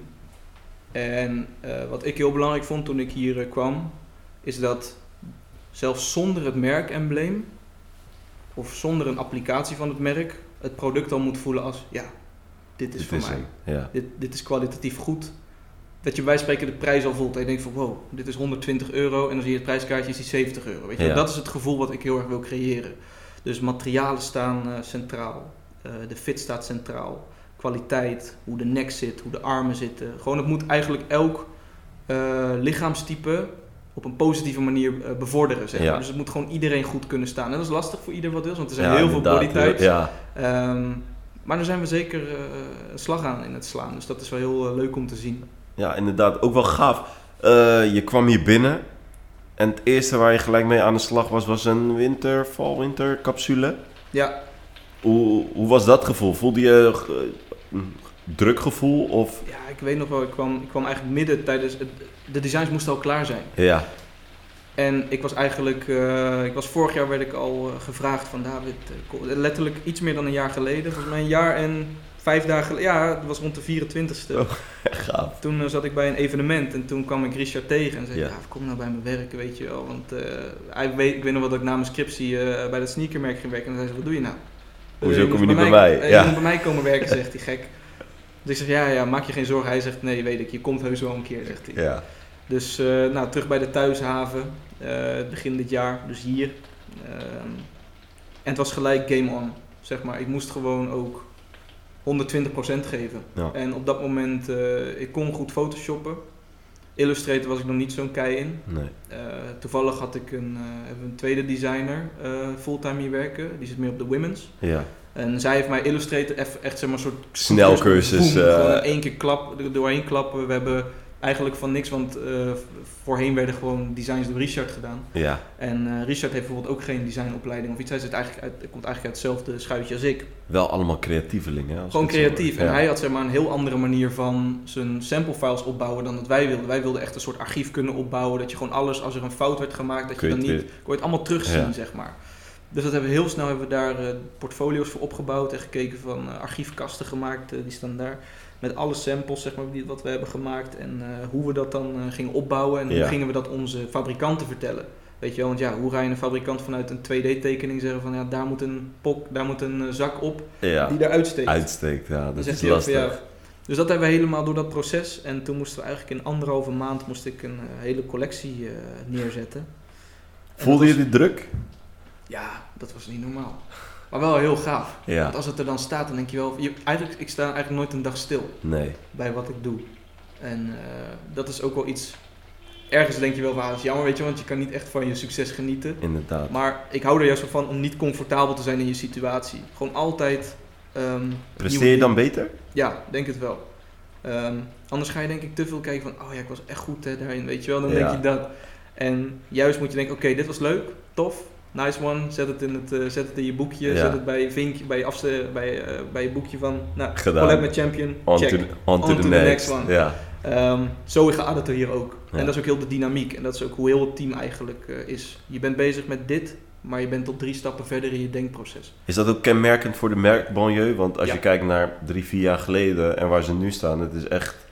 En eh, wat ik heel belangrijk vond toen ik hier eh, kwam, is dat zelfs zonder het merkembleem of zonder een applicatie van het merk, het product al moet voelen als ja, dit is Dit voor mij. Ja. Dit, dit is kwalitatief goed. Dat je bij spreken de prijs al voelt. En je denkt van wow, dit is 120 euro. En dan zie je het prijskaartje is die 70 euro. Weet je? Ja. Dat is het gevoel wat ik heel erg wil creëren. Dus materialen staan eh, centraal. Eh, de fit staat centraal. Kwaliteit, hoe de nek zit, hoe de armen zitten. Gewoon het moet eigenlijk elk eh, lichaamstype op een positieve manier bevorderen. Zeg maar. Ja. Dus het moet gewoon iedereen goed kunnen staan. En dat is lastig voor ieder wat wil. Want er zijn Ja, heel veel bodytypes. Ja, Ehm, maar daar zijn we zeker een slag aan in het slaan. Dus dat is wel heel leuk om te zien. Ja, inderdaad. Ook wel gaaf. Je kwam hier binnen en het eerste waar je gelijk mee aan de slag was, was een winter, val-winter capsule. Ja, Hoe, hoe was dat gevoel? Voelde je eh, een druk gevoel of... ja ik weet nog wel, ik kwam, ik kwam eigenlijk midden tijdens... Het, de designs moesten al klaar zijn. Ja, En ik was eigenlijk... eh, ik was vorig jaar werd ik al eh, gevraagd van David... letterlijk iets meer dan een jaar geleden. Volgens mij een jaar en vijf dagen. Ja, het was rond de 24ste. Oh. gaaf. Toen eh, zat ik bij een evenement en toen kwam ik Richard tegen en zei: Ja. ja. kom nou bij me werken, weet je wel. Want eh, hij weet, ik weet nog wel dat ik na mijn scriptie eh, bij dat sneakermerk ging werken. En hij zei: Wat doe je nou? Hoezo kom je niet bij mij? Ja. Je moet bij mij komen werken, zegt hij gek. Dus ik zeg: Ja, ja, maak je geen zorgen. Hij zegt: Nee, weet ik, je komt heus wel een keer, zegt hij. Ja, Dus nou, terug bij de thuishaven, begin dit jaar, dus hier. Ehm, en het was gelijk game on, zeg maar. Ik moest gewoon ook 120% geven. Ja. En op dat moment, eh, ik kon goed photoshoppen. Illustrator was ik nog niet zo'n kei in. Nee. Eh, toevallig had ik een, eh, een tweede designer fulltime hier werken. Die zit meer op de women's. Ja. En zij heeft mij Illustrator echt zeg maar een soort... Snelcursus, Boom, in één keer klap, doorheen klappen. We hebben eigenlijk van niks, want eh, voorheen werden gewoon designs door Richard gedaan. Ja. En eh, Richard heeft bijvoorbeeld ook geen designopleiding of iets. Hij zit eigenlijk uit, komt eigenlijk uit hetzelfde schuitje als ik. Wel allemaal creatievelingen. Gewoon creatief. En Ja. hij had zeg maar een heel andere manier van zijn sample files opbouwen dan dat wij wilden. Wij wilden echt een soort archief kunnen opbouwen. Dat je gewoon alles, als er een fout werd gemaakt, dat je je dan niet... Kon je het allemaal terugzien, Ja. zeg maar. Dus dat hebben we heel snel hebben we daar eh, portfolio's voor opgebouwd en gekeken van archiefkasten gemaakt. die staan daar. Met alle samples zeg maar, die, wat we hebben gemaakt. En eh, hoe we dat dan eh, gingen opbouwen. En Ja. hoe gingen we dat onze fabrikanten vertellen. Weet je wel, want ja, hoe ga je een fabrikant vanuit een 2D-tekening zeggen van ja, daar moet een pok, daar moet een eh, zak op Ja. die eruit steekt. Uitsteekt, ja. Dat is lastig. Dus dat hebben we helemaal door dat proces. En toen moesten we eigenlijk in anderhalve maand moest ik een hele collectie neerzetten. En Voelde je die druk? Ja, dat was niet normaal. Maar wel heel gaaf. Ja. Want als het er dan staat, dan denk je wel... Je, eigenlijk, ik sta eigenlijk nooit een dag stil Nee. bij wat ik doe. En eh, dat is ook wel iets... Ergens denk je wel van, ah, dat is jammer, weet je, want je kan niet echt van je succes genieten. Inderdaad. Maar ik hou er juist van om niet comfortabel te zijn in je situatie. Gewoon altijd... ehm, Presteer je dan beter? Ja, denk het wel. Ehm, anders ga je denk ik te veel kijken van, oh ja, ik was echt goed hè, daarin, weet je wel. Dan Ja. denk je dat. En juist moet je denken, oké, dit was leuk, tof, nice one. Zet het in, het, eh, zet het in je boekje, Ja. zet het bij je vinkje, bij je, afste, bij, eh, bij je boekje van, nou, Gedaan. collab met champion, On, check. to, the, on to On the to the next. next one. Ja. Ehm, zo gaat het er hier ook. Ja. En dat is ook heel de dynamiek. En dat is ook hoe heel het team eigenlijk eh, is. Je bent bezig met dit, maar je bent tot drie stappen verder in je denkproces. Is dat ook kenmerkend voor de merk Banlieue? Want als Ja. je kijkt naar drie, vier jaar geleden en waar ze nu staan, het is echt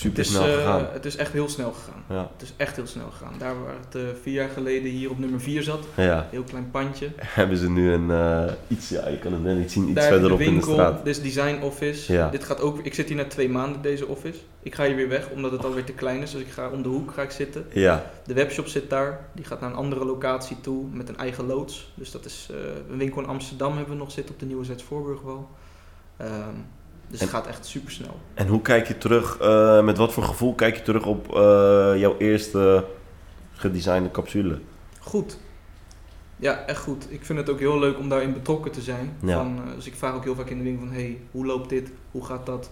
super Het is, snel eh, gegaan. het is echt heel snel gegaan. Ja. Het is echt heel snel gegaan. Daar waar het eh, vier jaar geleden hier op nummer 4 zat, ja. heel klein pandje. Hebben ze nu een eh, iets, ja, je kan het net niet zien, iets Daar verderop de in de winkel, straat. dit is design office. Ja. Dit gaat ook, ik zit hier na twee maanden deze office. Ik ga hier weer weg omdat het alweer te klein is. Dus ik ga om de hoek ga ik zitten. Ja, De webshop zit daar. Die gaat naar een andere locatie toe met een eigen loods. Dus dat is een winkel in Amsterdam hebben we nog zitten op de Nieuwe Zetsvoorburgwal. Ehm dus En- het gaat echt super snel. en hoe kijk je terug, eh, met wat voor gevoel kijk je terug op eh, jouw eerste gedesignde capsule? Goed. Ja, echt goed. Ik vind het ook heel leuk om daarin betrokken te zijn. Ja. Van, eh, dus ik vraag ook heel vaak in de winkel van, hey, hoe loopt dit? Hoe gaat dat?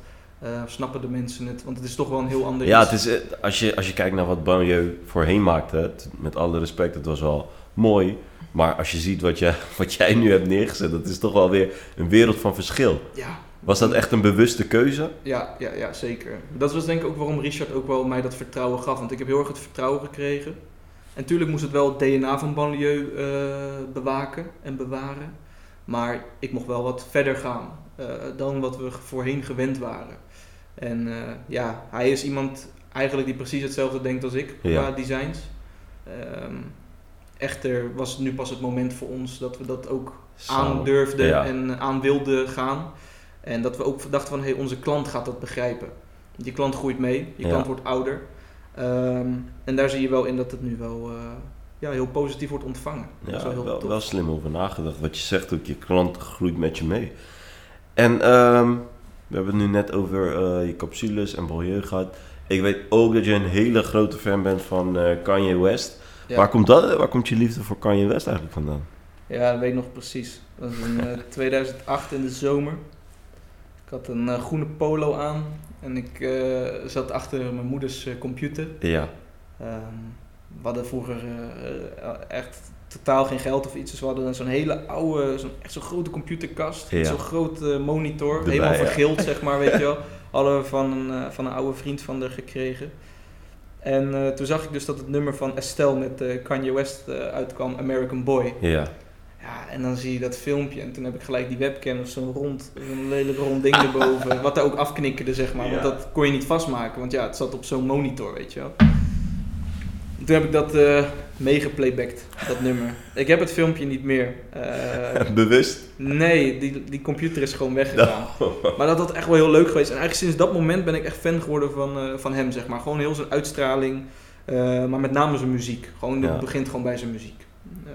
Snappen de mensen het? Want het is toch wel een heel ander Ja, het is, als, je, als je kijkt naar wat Banlieue voorheen maakte, het- met alle respect, het was wel mooi. Maar als je ziet wat, je, wat jij nu hebt neergezet, dat is toch wel weer een wereld van verschil. Ja, Was dat echt een bewuste keuze? ja, ja, ja, zeker. Dat was denk ik ook waarom Richard ook wel mij dat vertrouwen gaf. Want ik heb heel erg het vertrouwen gekregen. En natuurlijk moest het wel het DNA van Banlieue eh, bewaken en bewaren. Maar ik mocht wel wat verder gaan eh, dan wat we voorheen gewend waren. En eh, ja, hij is iemand eigenlijk die precies hetzelfde denkt als ik Ja. qua designs. Ehm, echter was nu pas het moment voor ons dat we dat ook aandurfden Ja. en aan wilden gaan. En dat we ook dachten van, hey, onze klant gaat dat begrijpen. Je klant groeit mee, je Ja. klant wordt ouder. Ehm, en daar zie je wel in dat het nu wel eh, ja, heel positief wordt ontvangen. dat is Ja, wel heel wel, wel slim over nagedacht. Wat je zegt ook, je klant groeit met je mee. En ehm, we hebben het nu net over eh, je capsules en Banlieue gehad. Ik weet ook dat je een hele grote fan bent van eh, Kanye West. Ja. Waar, komt dat, waar komt je liefde voor Kanye West eigenlijk vandaan? Ja, dat weet ik nog precies. Dat was in eh, 2008 in de zomer. Ik had een eh, groene polo aan en ik eh, zat achter mijn moeders eh, computer. Ja, Ehm, we hadden vroeger echt totaal geen geld of iets. Dus we hadden zo'n hele oude, zo'n, echt zo'n grote computerkast. Ja. Zo'n grote monitor, Erbij, helemaal ja. vergild zeg maar, weet je wel. Hadden we van een, van een oude vriend van haar gekregen. En toen zag ik dus dat het nummer van Estelle met Kanye West uitkwam, American Boy. ja. Ja, en dan zie je dat filmpje en toen heb ik gelijk die webcam of zo'n rond, zo'n lelijk rond ding erboven. Wat daar ook afknikkerde, zeg maar. Want dat kon je niet vastmaken, want ja, het zat op zo'n monitor, weet je wel. En Toen heb ik dat eh meegeplaybacked, dat nummer. Ik heb het filmpje niet meer. Eh, Bewust? nee, die, die computer is gewoon weggegaan. Maar dat had echt wel heel leuk geweest. En eigenlijk sinds dat moment ben ik echt fan geworden van, eh, van hem, zeg maar. Gewoon heel zijn uitstraling, maar met name zijn muziek. Gewoon, Ja. Het begint gewoon bij zijn muziek. Eh,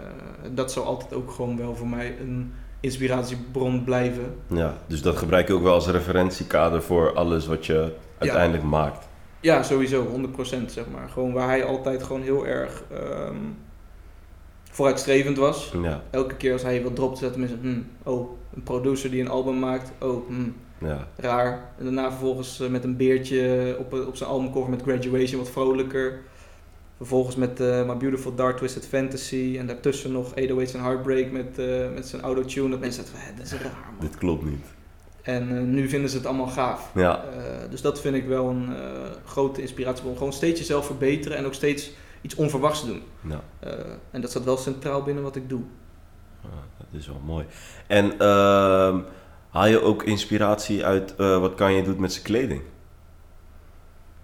dat zal altijd ook gewoon wel voor mij een inspiratiebron blijven. Ja, dus dat gebruik je ook wel als referentiekader voor alles wat je uiteindelijk maakt. Ja, sowieso, 100% zeg maar. Gewoon waar hij altijd gewoon heel erg ehm, vooruitstrevend was. Ja, Elke keer als hij wat dropt, zette mensen, hmm, oh, een producer die een album maakt, oh, hmm, ja, raar. En daarna vervolgens eh, met een beertje op, op zijn albumcover met Graduation, wat vrolijker. Vervolgens met eh, My Beautiful Dark Twisted Fantasy. En daartussen nog 808's and Heartbreak met, eh, met zijn autotune. Dat mensen zeiden, "Hè, dat is raar man. dit klopt niet. En eh, nu vinden ze het allemaal gaaf. Ja, dus dat vind ik wel een grote inspiratiebron. Gewoon steeds jezelf verbeteren en ook steeds iets onverwachts doen. ja. En dat staat wel centraal binnen wat ik doe. Ah, dat is wel mooi. En ehm, haal je ook inspiratie uit wat Kanye doet met zijn kleding?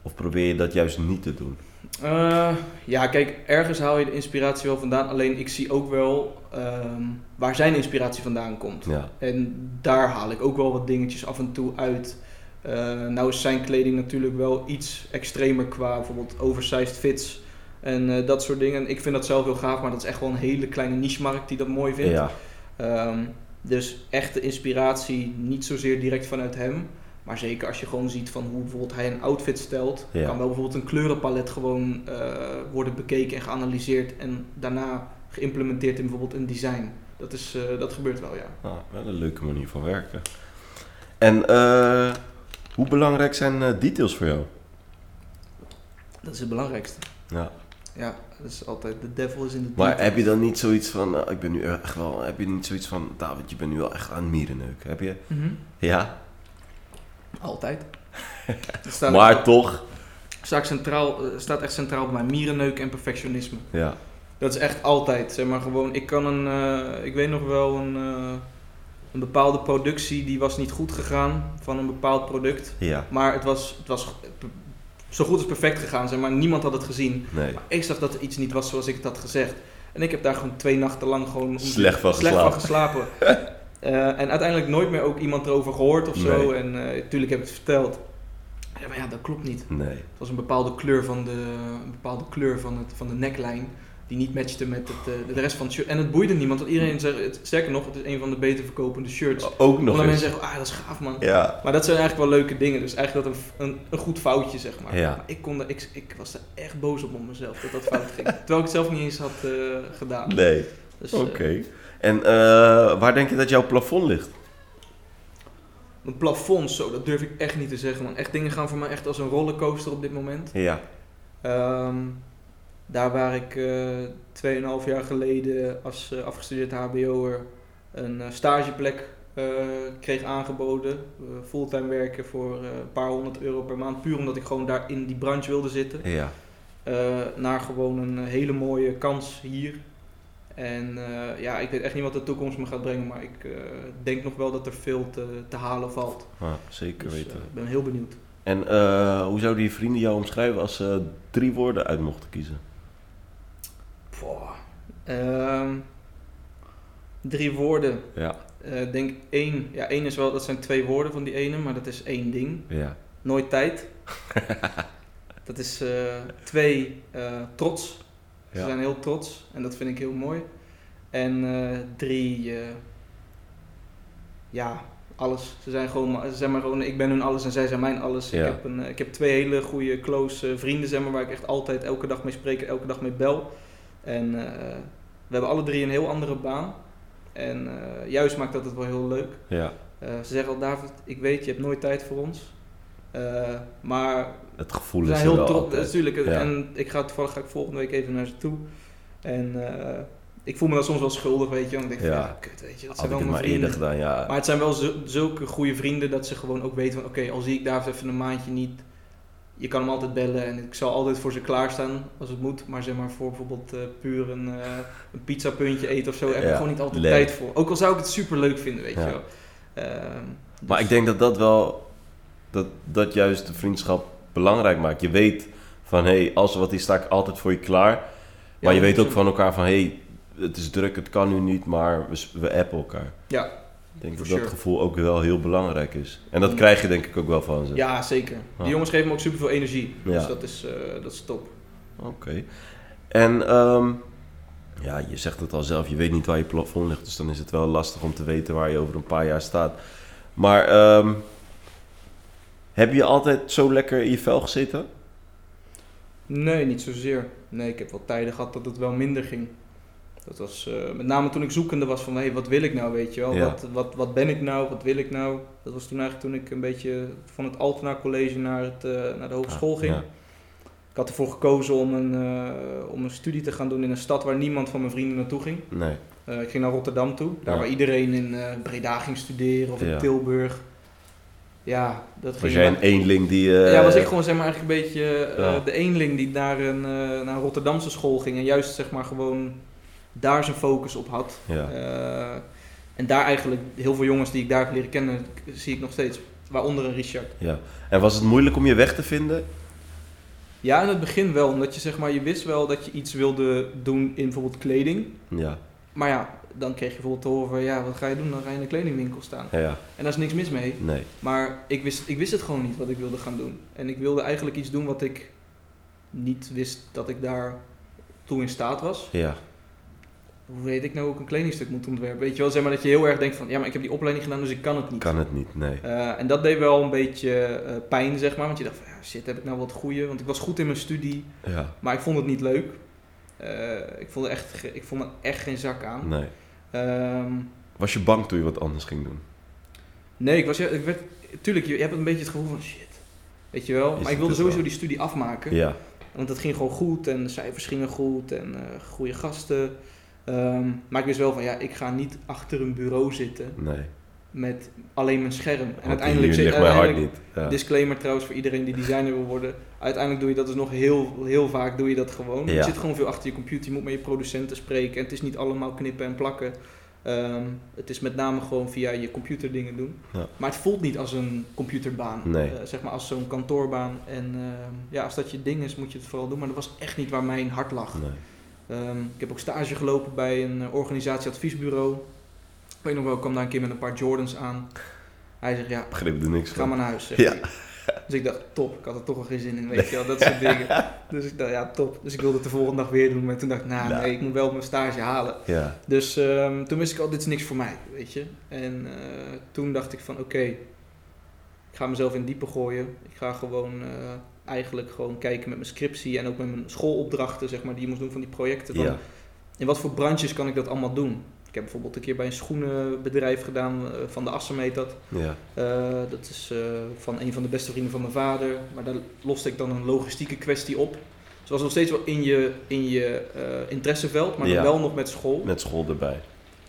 Of probeer je dat juist niet te doen? Eh, ja, kijk, ergens haal je de inspiratie wel vandaan. Alleen ik zie ook wel ehm, waar zijn inspiratie vandaan komt. Ja, En daar haal ik ook wel wat dingetjes af en toe uit. Eh, nou is zijn kleding natuurlijk wel iets extremer qua bijvoorbeeld oversized fits en eh, dat soort dingen. Ik vind dat zelf heel gaaf, maar dat is echt wel een hele kleine niche-markt die dat mooi vindt. ja, Ehm, dus echte inspiratie niet zozeer direct vanuit hem. Maar zeker als je gewoon ziet van hoe bijvoorbeeld hij een outfit stelt, Ja. kan wel bijvoorbeeld een kleurenpalet gewoon eh, worden bekeken en geanalyseerd en daarna geïmplementeerd in bijvoorbeeld een design. Dat, is, eh, dat gebeurt wel, ja. ah, wel een leuke manier van werken. En eh, hoe belangrijk zijn details voor jou? Dat is het belangrijkste. Ja. Ja, dat is altijd de devil is in de Maar heb je dan niet zoiets van, eh, ik ben nu echt wel, heb je niet zoiets van, David, je bent nu wel echt aan mierenneuken, heb je? Mhm. Ja, Altijd. Staat, maar toch, staat, centraal, eh, staat echt centraal bij mij. Mierenneuk en perfectionisme. ja, Dat is echt altijd, zeg maar gewoon. Ik kan een, eh, ik weet nog wel een, eh, een bepaalde productie die was niet goed gegaan van een bepaald product. ja, Maar het was, het was zo goed als perfect gegaan, zeg maar. Niemand had het gezien. nee, Maar ik zag dat er iets niet was zoals ik het had gezegd. En ik heb daar gewoon twee nachten lang gewoon om- Slecht van slecht van geslapen. Eh, en uiteindelijk nooit meer ook iemand erover gehoord of zo. Nee. En natuurlijk heb ik het verteld. Ja, maar ja, dat klopt niet. nee, Het was een bepaalde kleur van de, een bepaalde kleur van, het, van de neckline. Die niet matchte met het, eh, de rest van het shirt. En het boeide niemand. Want iedereen zegt, het, sterker nog, het is een van de beter verkopende shirts. ook nog Omdat mensen zeggen, ah dat is gaaf man. Ja, Maar dat zijn eigenlijk wel leuke dingen. Dus eigenlijk dat een, een, een goed foutje, zeg maar. Ja. Maar ik, kon ik, ik was er echt boos op op mezelf dat dat fout ging. Terwijl ik het zelf niet eens had eh, gedaan. nee, Dus, oké. eh, En eh, waar denk je dat jouw plafond ligt? een plafond, zo, dat durf ik echt niet te zeggen man. Echt dingen gaan voor mij echt als een rollercoaster op dit moment. Ja, Ehm, daar waar ik eh 2,5 jaar geleden als eh, afgestudeerd HBO'er een stageplek kreeg aangeboden. fulltime werken voor een paar honderd euro per maand. Puur omdat ik gewoon daar in die branche wilde zitten. ja, naar gewoon een hele mooie kans hier. En eh, ja, ik weet echt niet wat de toekomst me gaat brengen. Maar ik eh, denk nog wel dat er veel te, te halen valt. ah, zeker Dus, weten. eh, ik ben heel benieuwd. En eh, hoe zouden je vrienden jou omschrijven als ze drie woorden uit mochten kiezen? Ehm, drie woorden. Ja, Eh, denk één, ja één is wel, dat zijn twee woorden van die ene, maar dat is één ding. ja, Nooit tijd. dat is eh, twee, eh, trots. Ze zijn heel trots en dat vind ik heel mooi. En eh, drie, eh, ja, alles. Ze zijn gewoon, ze zijn maar gewoon, ik ben hun alles en zij zijn mijn alles. Ja. Ik, heb een, eh, ik heb twee hele goede close vrienden, zeg maar, waar ik echt altijd elke dag mee spreek, elke dag mee bel. En we hebben alle drie een heel andere baan. En juist maakt dat het wel heel leuk. ja. Ze zeggen al, David, ik weet, je hebt nooit tijd voor ons. Eh, maar Het gevoel is heel trots, natuurlijk. Ja. En ik ga toevallig ga ik volgende week even naar ze toe. En eh, ik voel me dan soms wel schuldig, weet je. Want ik denk, Ja. van, ja, kut, weet je, dat Had zijn wel mijn maar vrienden. gedaan, ja. Maar het zijn wel zu- zulke goede vrienden dat ze gewoon ook weten van, oké, al zie ik David even een maandje niet. Je kan hem altijd bellen en ik zal altijd voor ze klaarstaan als het moet. Maar zeg maar voor bijvoorbeeld eh, puur een, een pizzapuntje eten of zo, heb ik gewoon niet altijd leuk. tijd voor. Ook al zou ik het super leuk vinden, weet je wel. Ehm, Maar dus- ik denk dat dat wel, dat, dat juist de vriendschap belangrijk maakt. Je weet van, hé, hey, als er wat is, sta ik altijd voor je klaar. Maar Ja, je weet ook 100%. van elkaar van, hé, hey, het is druk, het kan nu niet, maar we, we appen elkaar. Ja, Ik denk dat dat gevoel ook wel heel belangrijk is. En dat Mm. krijg je denk ik ook wel van ze. Ja, zeker. Die jongens geven me ook super veel energie. Ja. Dus dat is, eh, dat is top. Oké. En ehm, ja, je zegt het al zelf, je weet niet waar je plafond ligt. Dus dan is het wel lastig om te weten waar je over een paar jaar staat. Maar ehm, heb je altijd zo lekker in je vel gezeten? Nee, niet zozeer. Nee, ik heb wel tijden gehad dat het wel minder ging. Dat was eh, met name toen ik zoekende was van, hé, hey, wat wil ik nou, weet je wel? Ja. Wat, wat, wat ben ik nou? Wat wil ik nou? Dat was toen eigenlijk toen ik een beetje van het Altena College naar, het, eh, naar de hogeschool ging. Ja. Ik had ervoor gekozen om een, eh, om een studie te gaan doen in een stad waar niemand van mijn vrienden naartoe ging. Nee. Ik ging naar Rotterdam toe, daar Ja. waar iedereen in Breda ging studeren of in. Tilburg. Ja, dat Was ging jij een eenling die... eh, ja, was ik gewoon zeg maar eigenlijk een beetje eh, Ja. de eenling die naar een, eh, naar een Rotterdamse school ging en juist zeg maar gewoon daar zijn focus op had. Ja. En daar eigenlijk heel veel jongens die ik daar heb leren kennen, zie ik nog steeds. Waaronder een Richard. ja. En was het moeilijk om je weg te vinden? Ja, in het begin wel, omdat je zeg maar, je wist wel dat je iets wilde doen in bijvoorbeeld kleding. Ja. Maar ja, dan kreeg je bijvoorbeeld te horen van, ja, wat ga je doen? Dan ga je in een kledingwinkel staan. Ja, ja. En daar is niks mis mee. Nee. Maar ik wist, ik wist het gewoon niet wat ik wilde gaan doen. En ik wilde eigenlijk iets doen wat ik niet wist dat ik daar toe in staat was. Ja. Hoe weet ik nou hoe ik een kledingstuk moet ontwerpen? Weet je wel, zeg maar dat je heel erg denkt van, ja, maar ik heb die opleiding gedaan, dus ik kan het niet. Kan het niet, nee. Eh, en dat deed wel een beetje eh, pijn, zeg maar. Want je dacht van, ja, shit, heb ik nou wat goeie? Want ik was goed in mijn studie, Ja. maar ik vond het niet leuk. Eh, ik, vond er echt, ik vond er echt geen zak aan. Nee. Ehm, Was je bang toen je wat anders ging doen? Nee, ik was, ik werd, tuurlijk, je, hebt een beetje het gevoel van shit. Weet je wel? Is maar ik wilde sowieso wel? die studie afmaken. Ja. Want het ging gewoon goed en de cijfers gingen goed en eh goede gasten. Ehm, maar ik wist wel van ja, ik ga niet achter een bureau zitten Nee. Met alleen mijn scherm. En Want uiteindelijk, zit- ligt mijn hart uiteindelijk- niet. Ja. disclaimer trouwens voor iedereen die designer wil worden. Uiteindelijk doe je dat dus nog heel, heel vaak doe je dat gewoon. Ja. Je zit gewoon veel achter je computer, je moet met je producenten spreken. En het is niet allemaal knippen en plakken. Ehm, het is met name gewoon via je computer dingen doen. Ja. Maar het voelt niet als een computerbaan. Nee. Eh, zeg maar als zo'n kantoorbaan. En ehm, ja, als dat je ding is, moet je het vooral doen. Maar dat was echt niet waar mijn hart lag. Nee. Ehm, ik heb ook stage gelopen bij een eh, organisatie-adviesbureau. Ik weet nog wel, ik kwam daar een keer met een paar Jordans aan. Hij zegt, ja, Begreep er niks ga van. maar naar huis. Ja. hij. Dus ik dacht, top, ik had er toch wel geen zin in, weet je wel, dat soort dingen. Dus ik dacht, ja, top. Dus ik wilde het de volgende dag weer doen, maar toen dacht ik, nou, Nou. nee, ik moet wel mijn stage halen. Ja. Dus ehm, toen wist ik al, dit is niks voor mij, weet je. En eh, toen dacht ik van, oké, ik ga mezelf in diepe gooien. Ik ga gewoon eh, eigenlijk gewoon kijken met mijn scriptie en ook met mijn schoolopdrachten, zeg maar, die je moest doen van die projecten. Van, Ja. In wat voor branches kan ik dat allemaal doen? Ik heb bijvoorbeeld een keer bij een schoenenbedrijf gedaan, eh, van de heet dat. Ja. Eh, dat is eh, van een van de beste vrienden van mijn vader. Maar daar loste ik dan een logistieke kwestie op. Dus was nog steeds wel in je, in je interesseveld, maar Ja. dan wel nog met school. Met school erbij.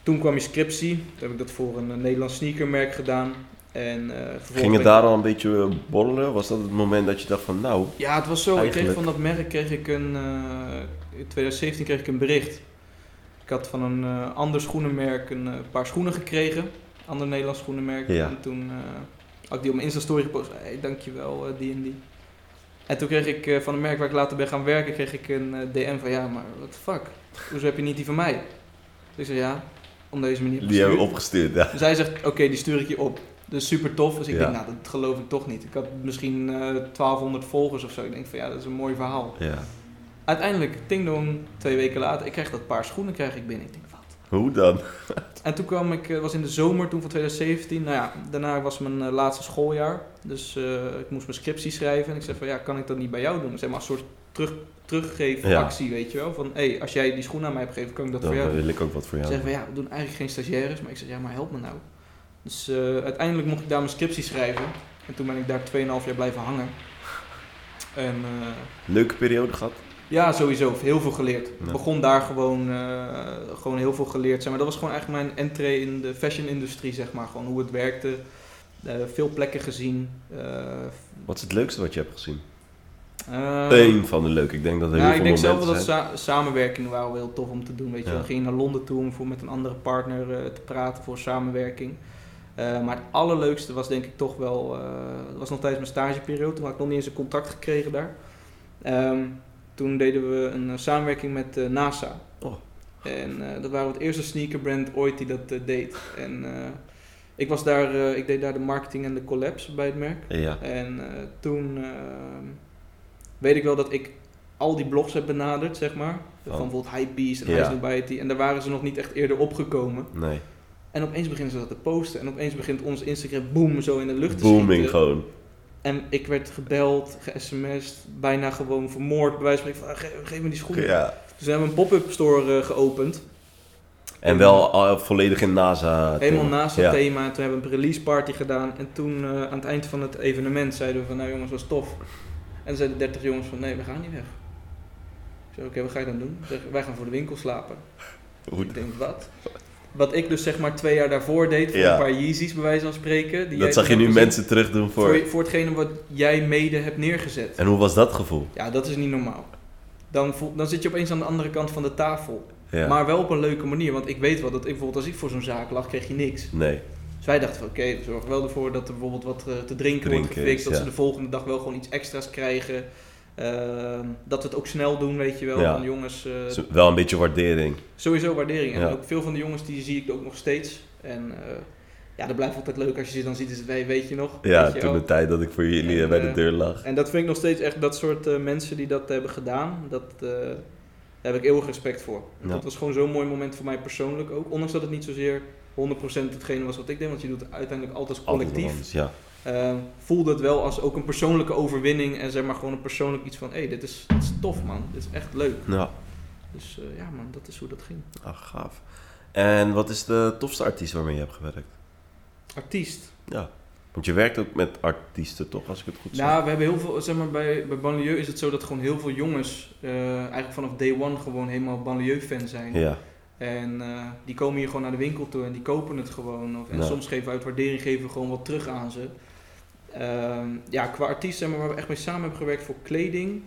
Toen kwam je scriptie. Toen heb ik dat voor een, Nederlands sneakermerk gedaan. En, vervolgens Ging het daar al een beetje borrelen? Was dat het moment dat je dacht van nou... Ja, het was zo. Ik kreeg van dat merk kreeg ik een... in 2017 kreeg ik een bericht. Ik had van een eh, ander schoenenmerk een eh, paar schoenen gekregen. Ander Nederlands schoenenmerk. Ja. En toen eh, had ik die op mijn Insta-story gepost. Hey, dankjewel, die en die. En toen kreeg ik van een merk waar ik later ben gaan werken, kreeg ik een DM van... Ja, maar what the fuck? Hoezo heb je niet die van mij? Dus ik zei ja, om deze manier Die hebben we opgestuurd, ja. dus hij zegt, oké, die stuur ik je op. Dus super tof. Dus ik Ja. denk, nou, dat geloof ik toch niet. Ik had misschien eh 1200 volgers of zo. Ik denk van, ja, dat is een mooi verhaal. ja. Uiteindelijk, ting dong, twee weken later, ik krijg dat paar schoenen krijg ik binnen. Ik denk, wat? Hoe dan? En toen kwam ik, eh, was in de zomer toen van 2017. Nou ja, daarna was mijn eh, laatste schooljaar. Dus eh, ik moest mijn scriptie schrijven. En ik zei van, ja, kan ik dat niet bij jou doen? Zeg maar een soort terug, teruggeefactie, weet je wel. Van, hé, hey, als jij die schoenen aan mij hebt gegeven, kan ik dat Dan voor jou doen. wil ik ook wat voor jou. zeggen van ja, we doen eigenlijk geen stagiaires. Maar ik zeg ja, maar help me nou. Dus uiteindelijk mocht ik daar mijn scriptie schrijven. En toen ben ik daar 2,5 jaar blijven hangen. En Leuke periode gehad? Ja, sowieso. Heel veel geleerd. Ik Ja. begon daar gewoon, eh, gewoon heel veel geleerd. Zeg maar. Dat was gewoon eigenlijk mijn entree in de fashion-industrie, zeg maar. Gewoon hoe het werkte. Eh, veel plekken gezien. Eh, Wat is het leukste wat je hebt gezien? eh, Eén van de leuke. Ik denk dat er Ja, heel ik veel denk zelf wel dat sa- samenwerking waren wel heel tof om te doen. Weet je, Ja. we gingen naar Londen toe om voor met een andere partner te praten voor samenwerking. Maar het allerleukste was denk ik toch wel, dat was nog tijdens mijn stageperiode, toen had ik nog niet eens een contract gekregen daar. Ehm, toen deden we een eh, samenwerking met eh, NASA. Oh. En eh, dat waren het eerste sneakerbrand ooit die dat deed. En ik was daar, ik deed daar de marketing en de collabs bij het merk. Ja. En toen ehm, weet ik wel dat ik al die blogs heb benaderd, zeg maar. Van Oh. bijvoorbeeld Hypebeast en Ja. High Snobiety. En daar waren ze nog niet echt eerder opgekomen. Nee. En opeens beginnen ze dat te posten. En opeens begint ons Instagram boom zo in de lucht te Booming schieten. gewoon. En ik werd gebeld, ge-sms'd, bijna gewoon vermoord. Bij wijze van van, "Ah, ge- geef me die schoenen. Ja. Dus we hebben een pop-up store eh, geopend. En wel al volledig in NASA. Helemaal thema. naast het ja. thema. En toen hebben we een release party gedaan. En toen eh, aan het eind van het evenement zeiden we van, nou jongens, was tof. En zeiden de 30 jongens van, nee, we gaan niet weg. Ik zei, oké, wat ga je dan doen? Ze zeggen, wij gaan voor de winkel slapen. Hoe- Ik denk, wat? Wat ik dus zeg maar twee jaar daarvoor deed, voor Ja. een paar Yeezys bij wijze van spreken. Die Dat zag je nu mensen terug doen voor... Voor, voor hetgene wat jij mede hebt neergezet. En hoe was dat gevoel? Ja, dat is niet normaal. Dan, voel, dan zit je opeens aan de andere kant van de tafel. Ja. Maar wel op een leuke manier. Want ik weet wel dat ik bijvoorbeeld als ik voor zo'n zaak lag, kreeg je niks. Nee. Dus wij dachten van oké, we zorgen wel ervoor dat er bijvoorbeeld wat eh, te drinken, wordt gefixt. Dat ja. ze de volgende dag wel gewoon iets extra's krijgen. Ehm, dat we het ook snel doen, weet je wel. Ja. Van jongens, eh, wel een beetje waardering. sowieso waardering. En Ja. ook veel van de jongens die zie ik ook nog steeds. En eh, ja, dat blijft altijd leuk als je ze dan ziet. Is het, "Hey, weet je nog? Ja, toen de tijd dat ik voor jullie En, eh, bij de deur lag. En dat vind ik nog steeds echt dat soort mensen die dat hebben gedaan. Dat, daar heb ik eeuwig respect voor. Ja. Dat was gewoon zo'n mooi moment voor mij persoonlijk ook. Ondanks dat het niet zozeer 100% hetgene was wat ik deed. Want je doet het uiteindelijk altijd als collectief. Ja. Eh, voelde het wel als ook een persoonlijke overwinning. En zeg maar gewoon een persoonlijk iets van... Hé, hey, dit, is, dit is tof man. Dit is echt leuk. ja. Dus eh, ja man, dat is hoe dat ging. Ah, gaaf. En wat is de tofste artiest waarmee je hebt gewerkt? Artiest. Ja. Want je werkt ook met artiesten, toch? Als ik het goed zeg. Nou, we hebben heel veel, zeg maar, bij, bij Banlieue is het zo dat gewoon heel veel jongens eh, eigenlijk vanaf day one gewoon helemaal Banlieue-fan zijn. Ja. En eh, die komen hier gewoon naar de winkel toe en die kopen het gewoon. Of, en soms geven we uit waardering geven we gewoon wat terug aan ze. Ehm, ja, qua artiest zeg maar, waar we echt mee samen hebben gewerkt voor kleding.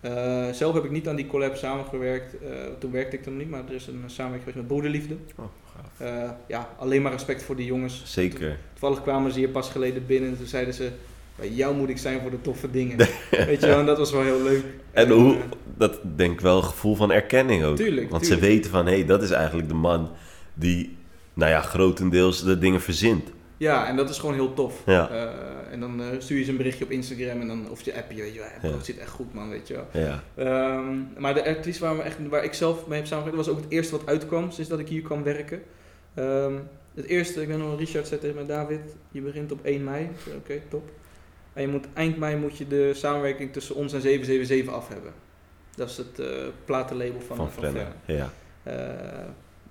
Eh, zelf heb ik niet aan die collab samengewerkt. Eh, toen werkte ik er nog niet, maar er is een samenwerking geweest met Broederliefde. Oh, gaaf. Eh, ja, alleen maar respect voor die jongens. Zeker. Toevallig kwamen ze hier pas geleden binnen en toen zeiden ze... Bij jou moet ik zijn voor de toffe dingen. Weet je wel, en dat was wel heel leuk. En hoe, dat denk ik wel een gevoel van erkenning ook. Tuurlijk, Want tuurlijk. ze weten van, hé, hey, dat is eigenlijk de man die, nou ja, grotendeels de dingen verzint. Ja, en dat is gewoon heel tof. Ja. Eh, en dan eh, stuur je ze een berichtje op Instagram en dan, of je app je, weet je wel. bro, Ja. Het zit echt goed, man, weet je wel. Ja. Ehm, maar de artiest waar, we echt, waar ik zelf mee heb samengewerkt, was ook het eerste wat uitkwam sinds dat ik hier kwam werken. Ehm, het eerste, ik weet nog, Richard zei tegen mij, David, je begint op 1 mei. Oké, top. En je moet, eind mei moet je de samenwerking tussen ons en 777 af hebben. Dat is het eh, platenlabel van, Van van. Ja.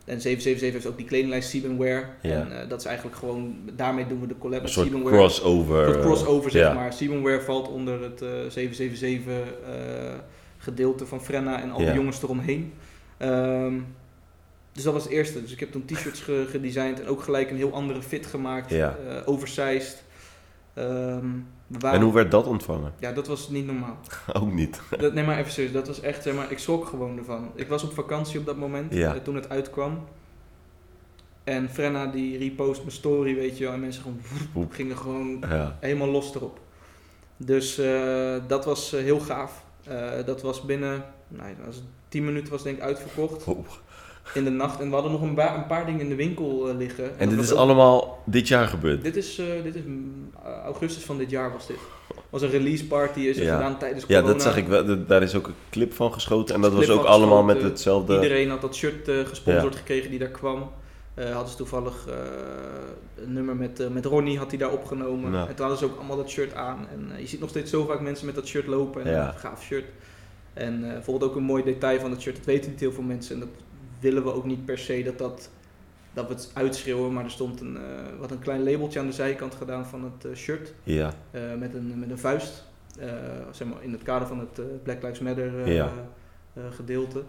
En 777 heeft ook die kledinglijst Siebenwear. Ja. En eh, dat is eigenlijk gewoon, daarmee doen we de collab Een met soort Siebenwear. crossover. Een crossover, zeg maar. Siebenwear valt onder het eh 777 eh, gedeelte van Frenna en al die jongens eromheen. Ehm, dus dat was het eerste. Dus ik heb toen t-shirts ge- gedesigned en ook gelijk een heel andere fit gemaakt. Ja. eh, oversized. Ehm, En hoe werd dat ontvangen? Ja, dat was niet normaal. Ook niet. Dat, nee, maar even serieus. Dat was echt, zeg maar, ik schrok gewoon ervan. Ik was op vakantie op dat moment, Ja. eh, toen het uitkwam. En Frenna die repost mijn story, weet je wel. En mensen gewoon Oep. gingen gewoon Ja. helemaal los erop. Dus eh, dat was eh, heel gaaf. Dat was binnen, nou, dat was 10 minuten was denk ik uitverkocht. In de nacht. En we hadden nog een, ba- een paar dingen in de winkel eh, liggen. En dit is ook- allemaal dit jaar gebeurd? Dit is, eh, dit is mm, augustus van dit jaar was dit. was een release party, is Ja. gedaan tijdens Ja, corona. dat zag ik wel. Daar is ook een clip van geschoten. En dat was ook allemaal met hetzelfde... Iedereen had dat shirt eh, gesponsord gekregen die daar kwam. Eh hadden ze toevallig eh, een nummer met, eh, met Ronnie had hij daar opgenomen. Ja. En toen hadden ze ook allemaal dat shirt aan. En eh, je ziet nog steeds zo vaak mensen met dat shirt lopen. En Ja. een gaaf shirt. En eh, bijvoorbeeld ook een mooi detail van dat shirt. Dat weten niet heel veel mensen. En dat willen we ook niet per se dat, dat, dat we het uitschreeuwen. Maar er stond een, eh, wat een klein labeltje aan de zijkant gedaan van het eh, shirt. Ja, eh, met, een, met een vuist. Zeg maar in het kader van het Black Lives Matter Ja. gedeelte.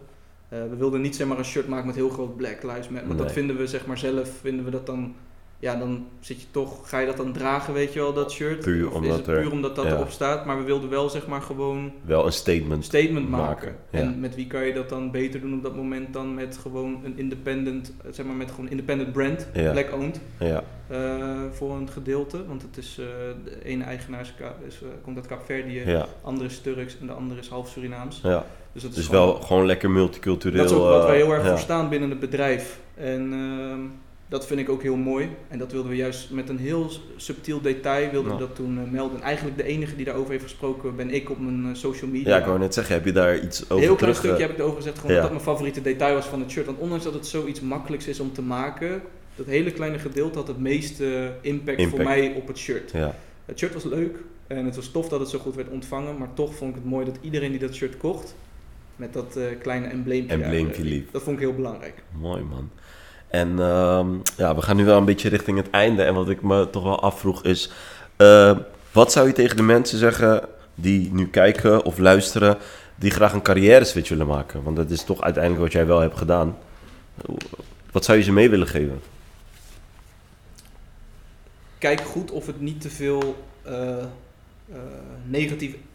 We wilden niet zeg maar, een shirt maken met heel groot Black Lives Matter. Want dat vinden we zeg maar zelf, vinden we dat dan... Ja, dan zit je toch, ga je dat dan dragen, weet je wel, dat shirt? Puur of is omdat het puur omdat dat ja. erop staat? Maar we wilden wel zeg maar gewoon wel een statement. statement maken. Maken, ja. En met wie kan je dat dan beter doen op dat moment dan met gewoon een independent, eh, zeg maar met gewoon independent brand, Ja. black owned. Ja, eh, voor een gedeelte. Want het is, eh, de ene eigenaar is, is, komt uit Kaapverdië, de andere is Turks en de andere is half Surinaams. ja. Dus, dat is Dus gewoon- wel gewoon lekker multicultureel. dat is ook wat wij heel erg ja. voor staan binnen het bedrijf. En ehm, dat vind ik ook heel mooi. En dat wilden we juist met een heel subtiel detail wilden we dat toen eh, melden. En eigenlijk de enige die daarover heeft gesproken ben ik op mijn eh, social media. Ja, ik wou net zeggen, heb je daar iets over Een heel klein stukje eh, heb ik erover gezegd, gewoon ja. dat dat mijn favoriete detail was van het shirt. Want ondanks dat het zoiets makkelijks is om te maken, dat hele kleine gedeelte had het meeste impact, voor mij op het shirt. Ja, Het shirt was leuk, En het was tof dat het zo goed werd ontvangen, maar toch vond ik het mooi dat iedereen die dat shirt kocht, met dat eh, kleine embleempje, Embleempje liep. Dat vond ik heel belangrijk. Mooi man. En ehm, ja, we gaan nu wel een beetje richting het einde. En wat ik me toch wel afvroeg is... eh, wat zou je tegen de mensen zeggen die nu kijken of luisteren... die graag een carrière switch willen maken? Want dat is toch uiteindelijk wat jij wel hebt gedaan. Wat zou je ze mee willen geven? Kijk goed of het niet te veel eh, eh,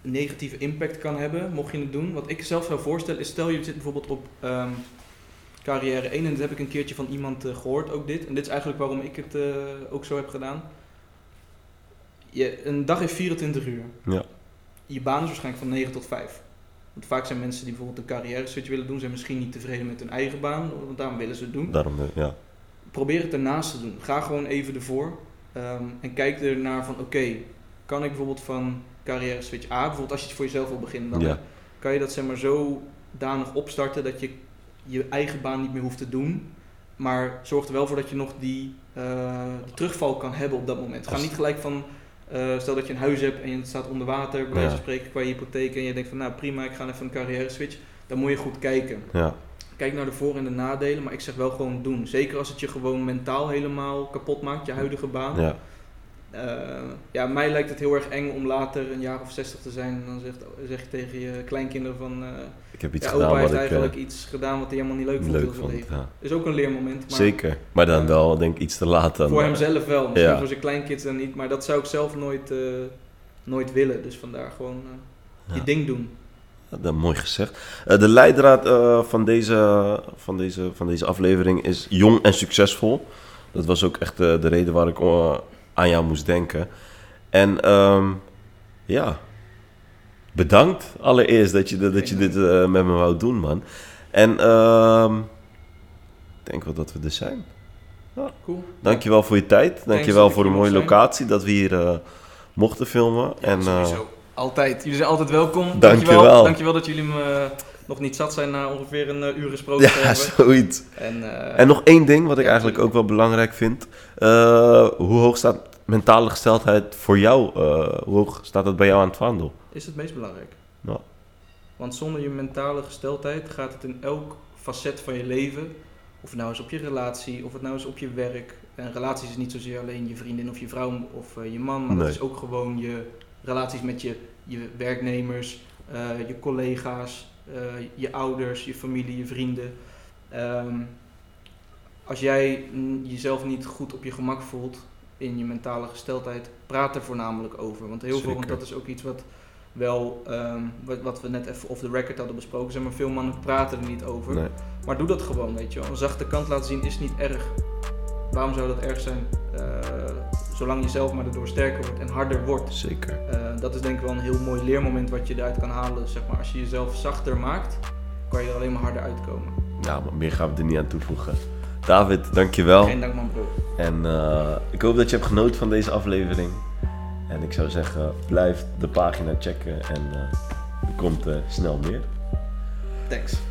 negatieve impact kan hebben, mocht je het doen. Wat ik zelf zou voorstellen is, stel je zit bijvoorbeeld op ehm, carrière 1 en dat heb ik een keertje van iemand eh, gehoord, ook dit. En dit is eigenlijk waarom ik het eh, ook zo heb gedaan. Je, een dag heeft 24 uur. Ja. Je baan is waarschijnlijk van 9 tot 5. Want vaak zijn mensen die bijvoorbeeld een carrière switch willen doen, zijn misschien niet tevreden met hun eigen baan, want daarom willen ze het doen. Daarom, eh, ja. Probeer het ernaast te doen. Ga gewoon even ervoor. ehm, en kijk ernaar van, oké, kan ik bijvoorbeeld van carrière switch A, bijvoorbeeld als je het voor jezelf wil beginnen, dan Ja. kan je dat zeg maar zodanig opstarten dat je je eigen baan niet meer hoeft te doen. Maar zorg er wel voor dat je nog die, eh, die terugval kan hebben op dat moment. Ga niet gelijk van, eh, stel dat je een huis hebt en het staat onder water, bij wijze van spreken, qua je hypotheek. En je denkt van, nou prima, ik ga even een carrière switch. Dan moet je goed kijken. ja. Kijk naar de voor- en de nadelen, maar ik zeg wel gewoon doen. Zeker als het je gewoon mentaal helemaal kapot maakt, je huidige baan. ja. Eh, ja, mij lijkt het heel erg eng om later een jaar of 60 te zijn. En dan zegt, zeg je tegen je kleinkinderen van... eh Ik heb iets ja, gedaan opa heeft wat ik eh, eigenlijk iets gedaan wat hij helemaal niet leuk vond leuk vond. leven. Ja. is ook een leermoment. Maar Zeker. Maar dan wel, denk ik, iets te laat. Dan, Voor hemzelf wel. Misschien Ja. voor zijn kleinkids dan niet. Maar dat zou ik zelf nooit, nooit willen. Dus vandaar gewoon je Ja. ding doen. Dat mooi gezegd. De leidraad van, deze, van, deze, van deze aflevering is jong en succesvol. Dat was ook echt de reden waar ik aan jou moest denken. En ehm, ja, bedankt allereerst dat je, dat je dit eh, met me wou doen, man. En ehm, ik denk wel dat we er zijn. Cool. Dankjewel voor je tijd. Dankjewel voor de mooie locatie dat we hier eh, mochten filmen. en, eh. Altijd. Jullie zijn altijd welkom. Dankjewel. Dankjewel dat jullie me nog niet zat zijn na ongeveer een eh, uur gesproken te ja, hebben. zoiets. En, eh, En nog één ding wat ik eigenlijk ook wel belangrijk vind. Eh, hoe hoog staat mentale gesteldheid voor jou? hoe hoog staat dat bij jou aan het vaandel? is het meest belangrijk. Want zonder je mentale gesteldheid gaat het in elk facet van je leven, of het nou is op je relatie, of het nou is op je werk. En relaties is niet zozeer alleen je vriendin of je vrouw of je man, maar Nee. dat is ook gewoon je relaties met je, je werknemers, je collega's, je ouders, je familie, je vrienden. Ehm, als jij jezelf niet goed op je gemak voelt in je mentale gesteldheid, praat er voornamelijk over. Want heel veel, want dat is ook iets wat wel, ehm, wat, wat we net even off the record hadden besproken, zeg maar, veel mannen praten er niet over. Nee. Maar doe dat gewoon, weet je wel. Een zachte kant laten zien is niet erg. Waarom zou dat erg zijn? Eh, zolang je zelf maar erdoor sterker wordt en harder wordt. Zeker. Eh, dat is denk ik wel een heel mooi leermoment wat je eruit kan halen. Zeg maar. Als je jezelf zachter maakt, kan je er alleen maar harder uitkomen. Nou, maar meer gaan we er niet aan toevoegen. David, dankjewel. Geen dank man bro. En eh, ik hoop dat je hebt genoten van deze aflevering. En ik zou zeggen, blijf de pagina checken en eh, er komt snel meer. Thanks.